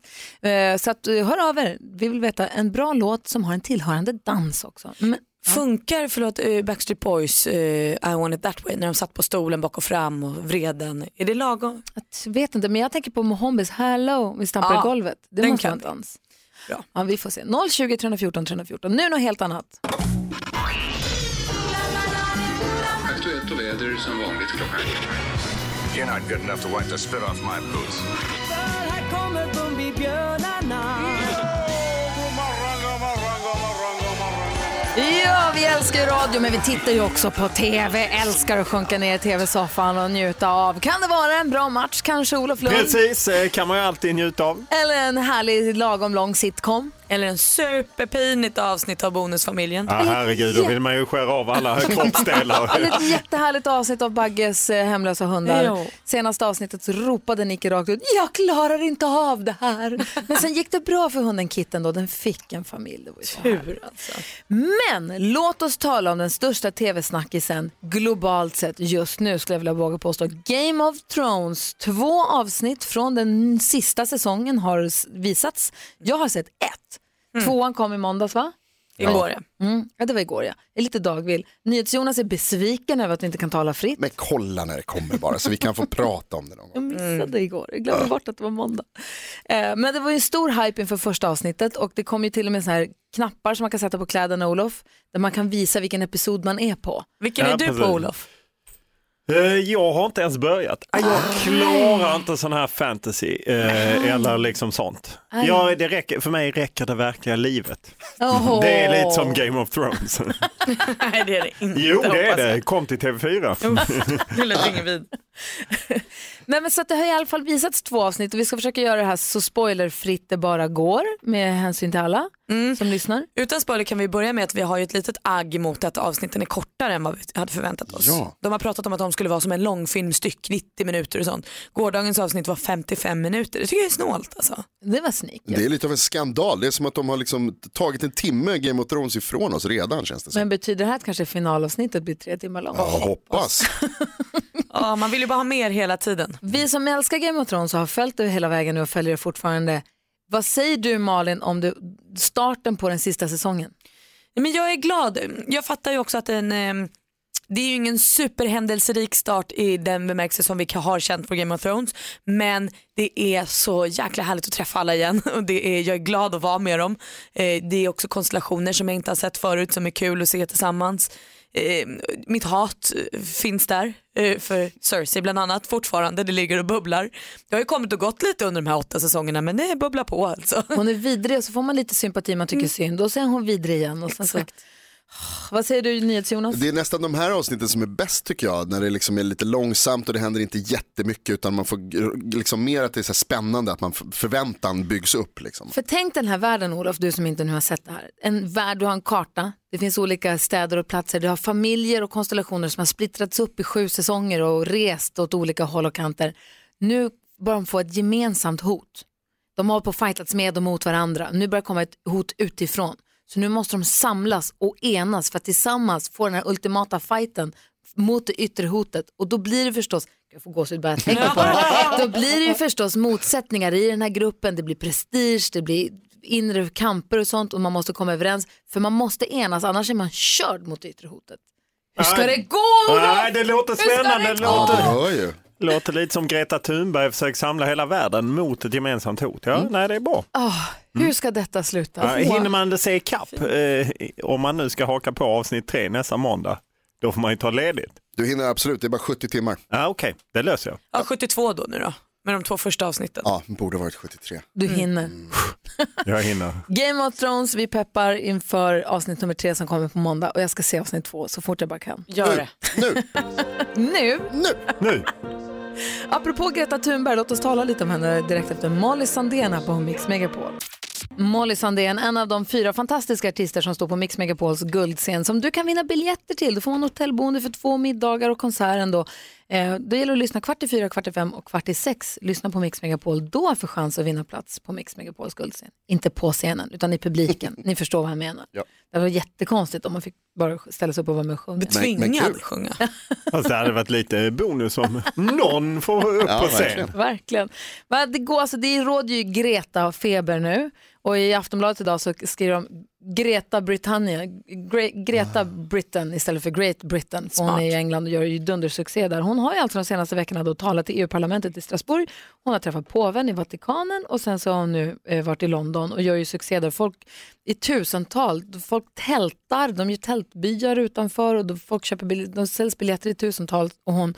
Eh, Så att, eh, hör av er. Vi vill veta en bra låt som har en tillhörande dans också. Men Funkar, förlåt, eh, Backstreet Boys eh, I want it that way när de satt på stolen bak och fram och vred den. Är det lagom? Jag vet inte, men jag tänker på Mohombis Hello, vi stampar Ja, i golvet. Det den måste kan vara en dans. Ja, vi får se. 020 314 314. Nu något helt annat. Aktuellt och väder som vanligt klockan You're not good enough to wipe the spit off my boots. Här kommer Bumbibjörnarna. Ja, vi älskar ju radio men vi tittar ju också på TV. Älskar att sjunka ner i TV-soffan och njuta av. Kan det vara en bra match kanske, Olof Lund? Precis, eh, kan man ju alltid njuta av. Eller en härlig lagom lång sitcom? Eller en superpinigt avsnitt av Bonusfamiljen. Ja, herregud, då vill man ju skära av alla kroppsdelar. Eller ett jättehärligt avsnitt av Bagges eh, hemlösa hundar. Jo. Senaste avsnittet så ropade Nicky rakt ut, jag klarar inte av det här. Men sen gick det bra för hunden Kitten då, den fick en familj. Det var ju så Tur alltså. Men låt oss tala om den största tv-snackisen globalt sett just nu skulle jag vilja våga påstå. Game of Thrones, två avsnitt från den sista säsongen har visats. Jag har sett ett. Tvåan kom i måndags va? Igår ja. Mm, ja, det var igår ja. Jag är lite dagvill. NyhetsJonas är besviken över att vi inte kan tala fritt. Men kolla när det kommer bara så vi kan få prata om det någon gång. Jag missade igår, jag glömde bort att det var måndag. Eh, men det var ju en stor hype inför första avsnittet och det kom ju till och med så här knappar som man kan sätta på kläderna Olof, där man kan visa vilken episod man är på. Vilken Ja, är du precis. på Olof? Eh, Jag har inte ens börjat. Ah, Jag klarar inte sån här fantasy eh, eller liksom sånt. Nej. Ja, det räcker, för mig räcker det verkliga livet. Åh. Det är lite som Game of Thrones. Nej det är det inte. jo, det är det. jag. Kom till TV4. Det lät ingen vid. Nej, men så att det har i alla fall visats två avsnitt och vi ska försöka göra det här så spoilerfritt det bara går med hänsyn till alla som lyssnar. Utan spoiler kan vi börja med att vi har ju ett litet agg mot att avsnitten är kortare än vad vi hade förväntat oss. Ja. De har pratat om att de skulle vara som en långfilmstyck, 90 minuter och sånt. Gårdagens avsnitt var 55 minuter. Det tycker jag är snålt alltså. Det var sneak. Det är lite av en skandal. Det är som att de har liksom tagit en timme Game of Thrones ifrån oss redan känns det som. Men betyder det här att kanske finalavsnittet blir tre timmar långt? Ja, hoppas. Ja, man vill ju bara ha mer hela tiden. Vi som älskar Game of Thrones och har följt det hela vägen nu och följer det fortfarande. Vad säger du Malin om du, starten på den sista säsongen? Men jag är glad. Jag fattar ju också att en, eh, det är ju ingen superhändelserik start i den bemärkelse som vi har känt på Game of Thrones. Men det är så jäkla härligt att träffa alla igen och det är, jag är glad att vara med dem. Eh, det är också konstellationer som jag inte har sett förut som är kul att se tillsammans. Eh, mitt hat eh, finns där eh, för Cersei bland annat fortfarande. Det ligger och bubblar. Det har ju kommit och gått lite under de här åtta säsongerna men det bubblar på alltså. Hon är vidrig och så får man lite sympati man tycker synd och sen är hon vidrig igen. Och sen så, vad säger du NyhetsJonas? Det är nästan de här avsnitten som är bäst tycker jag. När det liksom är lite långsamt och det händer inte jättemycket utan man får liksom mer att det är så spännande att man förväntan byggs upp. Liksom. För tänk den här världen Olof, du som inte nu har sett det här. En värld, du har en karta, det finns olika städer och platser, du har familjer och konstellationer som har splittrats upp i sju säsonger och rest åt olika håll och kanter. Nu börjar de få ett gemensamt hot. De har på fightats med och mot varandra. Nu börjar komma ett hot utifrån. Så nu måste de samlas och enas för att tillsammans få den här ultimata fighten mot det yttre hotet. Och då blir det förstås, jag får gåshud bara jag tänker på det, då blir det ju förstås motsättningar i den här gruppen, det blir prestige, det blir inre kamper och sånt och man måste komma överens. För man måste enas, annars är man körd mot det yttre hotet. Hur ska det gå Olof? Nej, det låter spännande. det Det gå? Ja, låter, lite som Greta Thunberg försöker samla hela världen mot ett gemensamt hot. Ja, nej, det är bra. Ah, hur ska detta sluta? Ja, hinner man det se ikapp, eh, om man nu ska haka på avsnitt tre nästa måndag, då får man ju ta ledigt. Du hinner absolut, det är bara 70 timmar. Ja, Okej, det löser jag. Ja, 72 då nu då, med de två första avsnitten. Ja, borde varit 73. Du hinner. Jag hinner. Game of Thrones, vi peppar inför avsnitt nummer tre som kommer på måndag och jag ska se avsnitt två så fort jag bara kan. Gör det. Nu, Nu, nu. Nu! apropå Greta Thunberg, låt oss tala lite om henne direkt efter Molly Sandén här på Mix Megapol. Molly Sandén, en av de fyra fantastiska artister som står på Mix Megapols guldscen som du kan vinna biljetter till. Då får man hotellboende för två middagar och konserten då. Eh, då gäller det att lyssna kvart i fyra, kvart i fem och kvart i sex. Lyssna på Mix Megapol, då för chans att vinna plats på Mix Megapols guldscen. Inte på scenen, utan i publiken. Ni förstår vad jag menar. Ja. Det var jättekonstigt om man fick bara ställa sig upp och vara med och sjunga. Men kul. sjunga. Fast det hade varit lite bonus om någon får upp Ja, på scen. verkligen. Verkligen. Va, Det, går, alltså, det råder ju Greta-feber nu och i Aftonbladet idag så skriver de Greta Britannia, Gre- Greta Britain istället för Great Britain. För hon är i England och gör ju dundersuccé där. Hon har ju alltså de senaste veckorna då talat till EU-parlamentet i Strasbourg. Hon har träffat påven i Vatikanen och sen så har hon nu eh, varit i London och gör ju succé där. Folk i tusental, folk tältar, de gör tältbyar utanför och folk köper de säljs biljetter i tusental och hon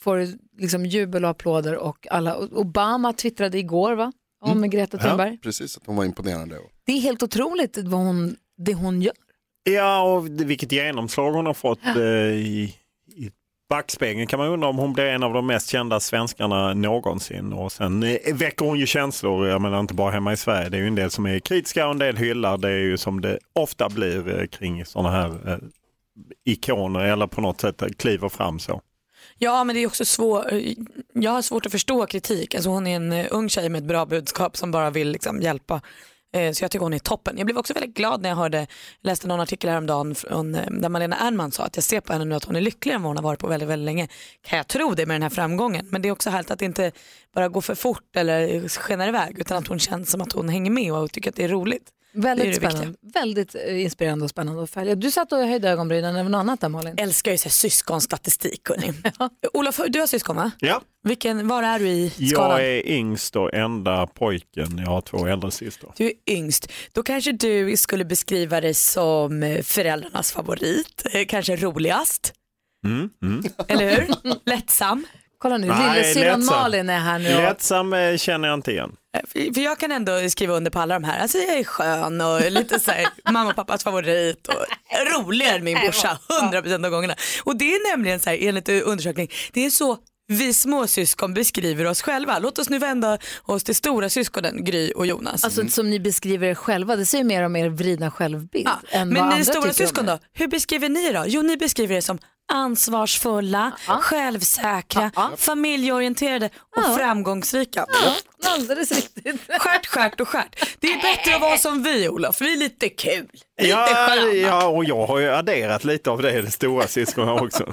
får liksom jubel och applåder och alla. Obama twittrade igår va? Om Greta Thunberg. Ja, precis, att hon var imponerande. Det är helt otroligt vad hon, det hon gör. Ja, och vilket genomslag hon har fått eh, i, i backspegeln kan man undra om hon blir en av de mest kända svenskarna någonsin. Och sen eh, väcker hon ju känslor, jag menar inte bara hemma i Sverige. Det är ju en del som är kritiska och en del hyllar. Det är ju som det ofta blir eh, kring sådana här eh, ikoner eller på något sätt kliver fram så. Ja men det är också svårt, jag har svårt att förstå kritik. Alltså hon är en eh, ung tjej med ett bra budskap som bara vill liksom hjälpa. Eh, så jag tycker hon är toppen. Jag blev också väldigt glad när jag hörde, läste någon artikel häromdagen från, eh, där Malena Ernman sa att jag ser på henne nu att hon är lyckligare än vad hon har varit på väldigt, väldigt länge. Kan jag tro det med den här framgången? Men det är också härligt att det inte bara går för fort eller skenar iväg utan att hon känns som att hon hänger med och tycker att det är roligt. Väldigt det det spännande. viktiga. Väldigt eh, inspirerande och spännande att följa. Du satt och höjde ögonbrynen över något annat där Malin. Älskar ju så här syskonstatistik. Olof, du har syskon va? Ja. Vilken, var är du i skalan? Jag är yngst och enda pojken. Jag har två äldre systrar. Du är yngst. Då kanske du skulle beskriva dig som eh, föräldrarnas favorit, eh, kanske roligast, Mm, mm. eller hur? Lättsam. Kolla nu, lillasyrran. Malin är här nu. och- Lättsam eh, känner jag inte igen. Eh, För jag kan ändå skriva under på alla de här. Alltså jag är skön och lite så här, mamma och pappas favorit och roligare än min brorsa 100% av gångerna. Och det är nämligen så här enligt undersökning, det är så vi småsyskon beskriver oss själva. Låt oss nu vända oss till stora syskonen Gry och Jonas. Alltså som ni beskriver er själva, det säger mer om er vridna självbild. än vad Men andra ni stora tycker om syskon er. då, hur beskriver ni då? Jo ni beskriver er som ansvarsfulla, självsäkra, familjeorienterade och framgångsrika. Ja, alldeles riktigt. Skärt, skärt och skärt. Det är bättre att vara som vi Olof, vi är lite kul. Lite Ja, sköna. ja, och jag har ju adderat lite av det, det stora syskonen också.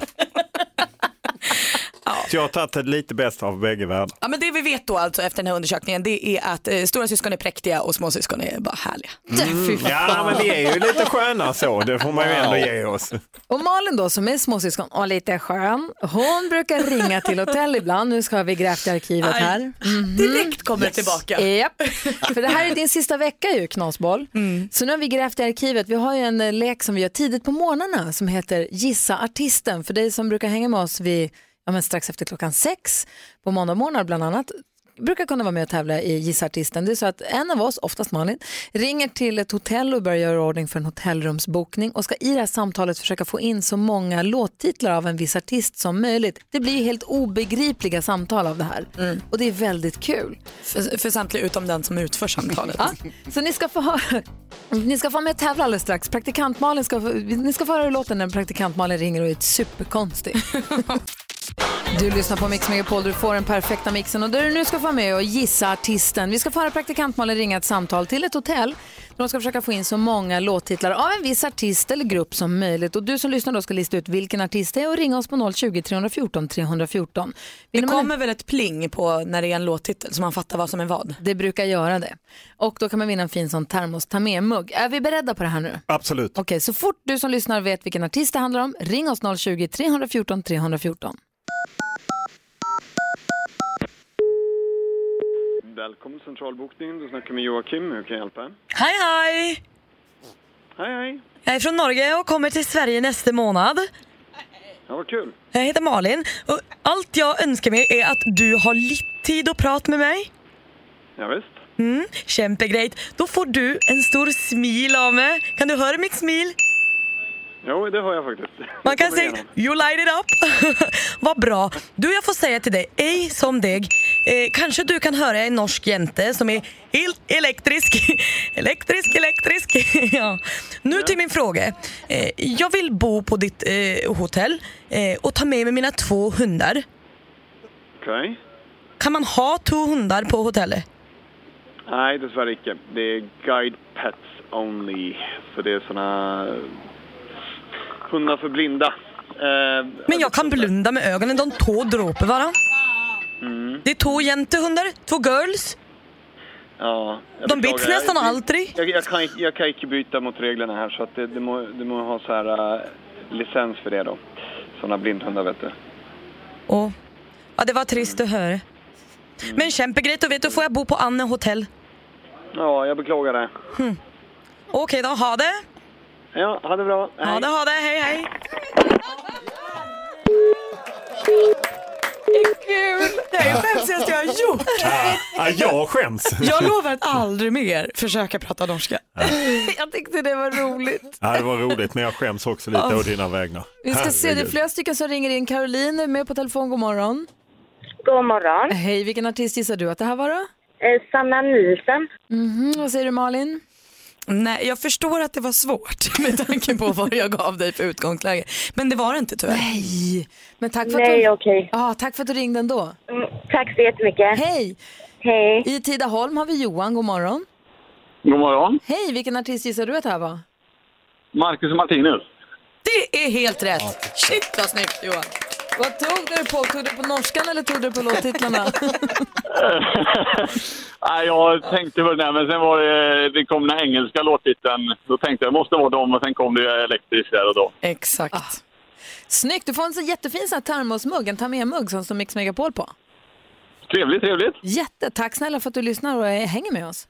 Så jag har tagit lite bäst av bägge världar. Ja, men det vi vet då alltså efter den här undersökningen det är att eh, stora syskon är präktiga och småsyskon är bara härliga. Mm. Ja, men vi är ju lite sköna så, det får man ju ändå ge oss. Och Malin då som är småsyskon och lite skön, hon brukar ringa till hotell ibland. Nu ska vi grävt i arkivet här. Mhm. Direkt kommer det tillbaka. Japp. För det här är din sista vecka ju, Knasboll. Mm. Så nu har vi grävt i arkivet. Vi har ju en eh, lek som vi gör tidigt på morgnarna som heter Gissa artisten. För dig som brukar hänga med oss vid, ja, men strax efter klockan sex på måndagmorgnar bland annat brukar kunna vara med och tävla i Gissa artisten. Det är så att en av oss, oftast Malin, ringer till ett hotell och börjar göra ordning för en hotellrumsbokning och ska i det här samtalet försöka få in så många låttitlar av en viss artist som möjligt. Det blir helt obegripliga samtal av det här och det är väldigt kul. För, för samtliga utom den som utför samtalet. Ja, så ni ska få höra, ni ska få med och tävla alldeles strax. Praktikant Malin ska, få- ni ska få höra hur låten när praktikant Malin ringer och är superkonstig. Du lyssnar på Mix Megapol, du får den perfekta mixen och där du nu ska få vara med och gissa artisten. Vi ska få höra praktikant Malin ringa ett samtal till ett hotell där de ska försöka få in så många låttitlar av en viss artist eller grupp som möjligt. Och du som lyssnar då ska lista ut vilken artist det är och ringa oss på 020 314 314. Det Vinner man en- kommer väl ett pling på när det är en låttitel så man fattar vad som är vad. Det brukar göra det. Och då kan man vinna en fin sån termos ta med-mugg. Är vi beredda på det här nu? Absolut. Okej, så fort du som lyssnar vet vilken artist det handlar om, ring oss 020 314 314. Välkommen till centralbokningen. Du snackar med Joakim. Hur kan jag hjälpa? Hej hej! Hej, hej. Jag är från Norge och kommer till Sverige nästa månad. Ja, vad kul. Jag heter Malin och allt jag önskar mig är att du har lite tid att prata med mig. Ja, visst. Mm, kämpegrejt. Då får du en stor smil av mig. Kan du höra mitt smil? Jo, det har jag faktiskt. Man kan säga you light it up. Vad bra. Du, jag får säga till dig, ej som dig. Eh, kanske du kan höra en norsk jente som är helt elektrisk. elektrisk, elektrisk. ja. Nu till min fråga. Eh, jag vill bo på ditt eh, hotell eh, och ta med mig mina två hundar. Okej. Kan man ha två hundar på hotellet? Nej, dessvärre icke. Det är guide pets only. Så det är såna hundar för blinda. Eh, Men jag kan blunda med ögonen, de två dråper varann. mm. Det är två jentehundar, två girls. Ja, De byts nästan Jag- aldrig. Jag, jag, kan, jag kan inte byta mot reglerna här så att det, det, må, det må ha så här äh, licens för det då. Sådana blindhundar vet du. Åh. Ja, det var trist att höra. Men kämpegrejt, och vet du får jag bo på Anne hotell. Ja, jag beklagar det. Hm. Okej då, ha det. Ja, ha det bra. Ha det, ha det, hej hej. Kul! Det är det skämsigaste jag har gjort. Ja, jag skäms. Jag lovar att aldrig mer försöka prata norska. Jag tyckte det var roligt. Ja, det var roligt, men jag skäms också lite Ja. å dina vägnar. Vi ska se, det är flera stycken som ringer in. Caroline är med på telefon, god morgon. God morgon. Hej, vilken artist gissar du att det här var då? Eh, Sanna Nielsen. Mhm, vad säger du Malin? Nej, jag förstår att det var svårt med tanke på vad jag gav dig för utgångsläge. Men det var det inte tyvärr. Nej, men tack för Nej, att du... okej. Ja, tack för att du ringde ändå. Mm, tack så jättemycket. Hej! Hej. I Tidaholm har vi Johan, god morgon. God morgon. Hej, vilken artist gissar du att det här var? Marcus och Martinus. Det är helt rätt. Shit vad snyggt Johan. Vad tog du på? Tog du på norskan eller tog du på låttitlarna? Nej, jag tänkte på det men sen var det, det kom den engelska låttiteln. Då tänkte jag det måste vara dem och sen kom det elektriskt där och då. Exakt. Snyggt, du får en så jättefin sån här termosmugg, en ta med-mugg som står Mix Megapol på. Trevligt, trevligt. Jätte, tack snälla för att du lyssnar och eh, hänger med oss.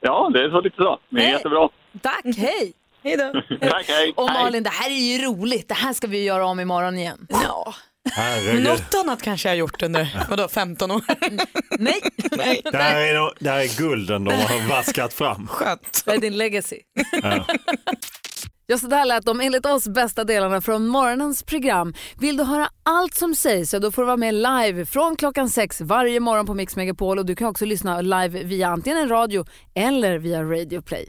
Ja, det är så lite så. Är Hej. jättebra. Tack, hej! Hej då. Tack, hej. Och hej. Malin, det här är ju roligt. Det här ska vi göra om imorgon igen. Ja. Herregud. Något annat kanske jag har gjort under, vadå, 15 år? Nej. Nej. Det här är, no- det här är gulden de har vaskat fram. Skönt. Det är din legacy. Ja. Ja, så där lät de enligt oss bästa delarna från morgonens program. Vill du höra allt som sägs så då får du vara med live från klockan sex varje morgon på Mix Megapol och du kan också lyssna live via antingen en radio eller via Radio Play.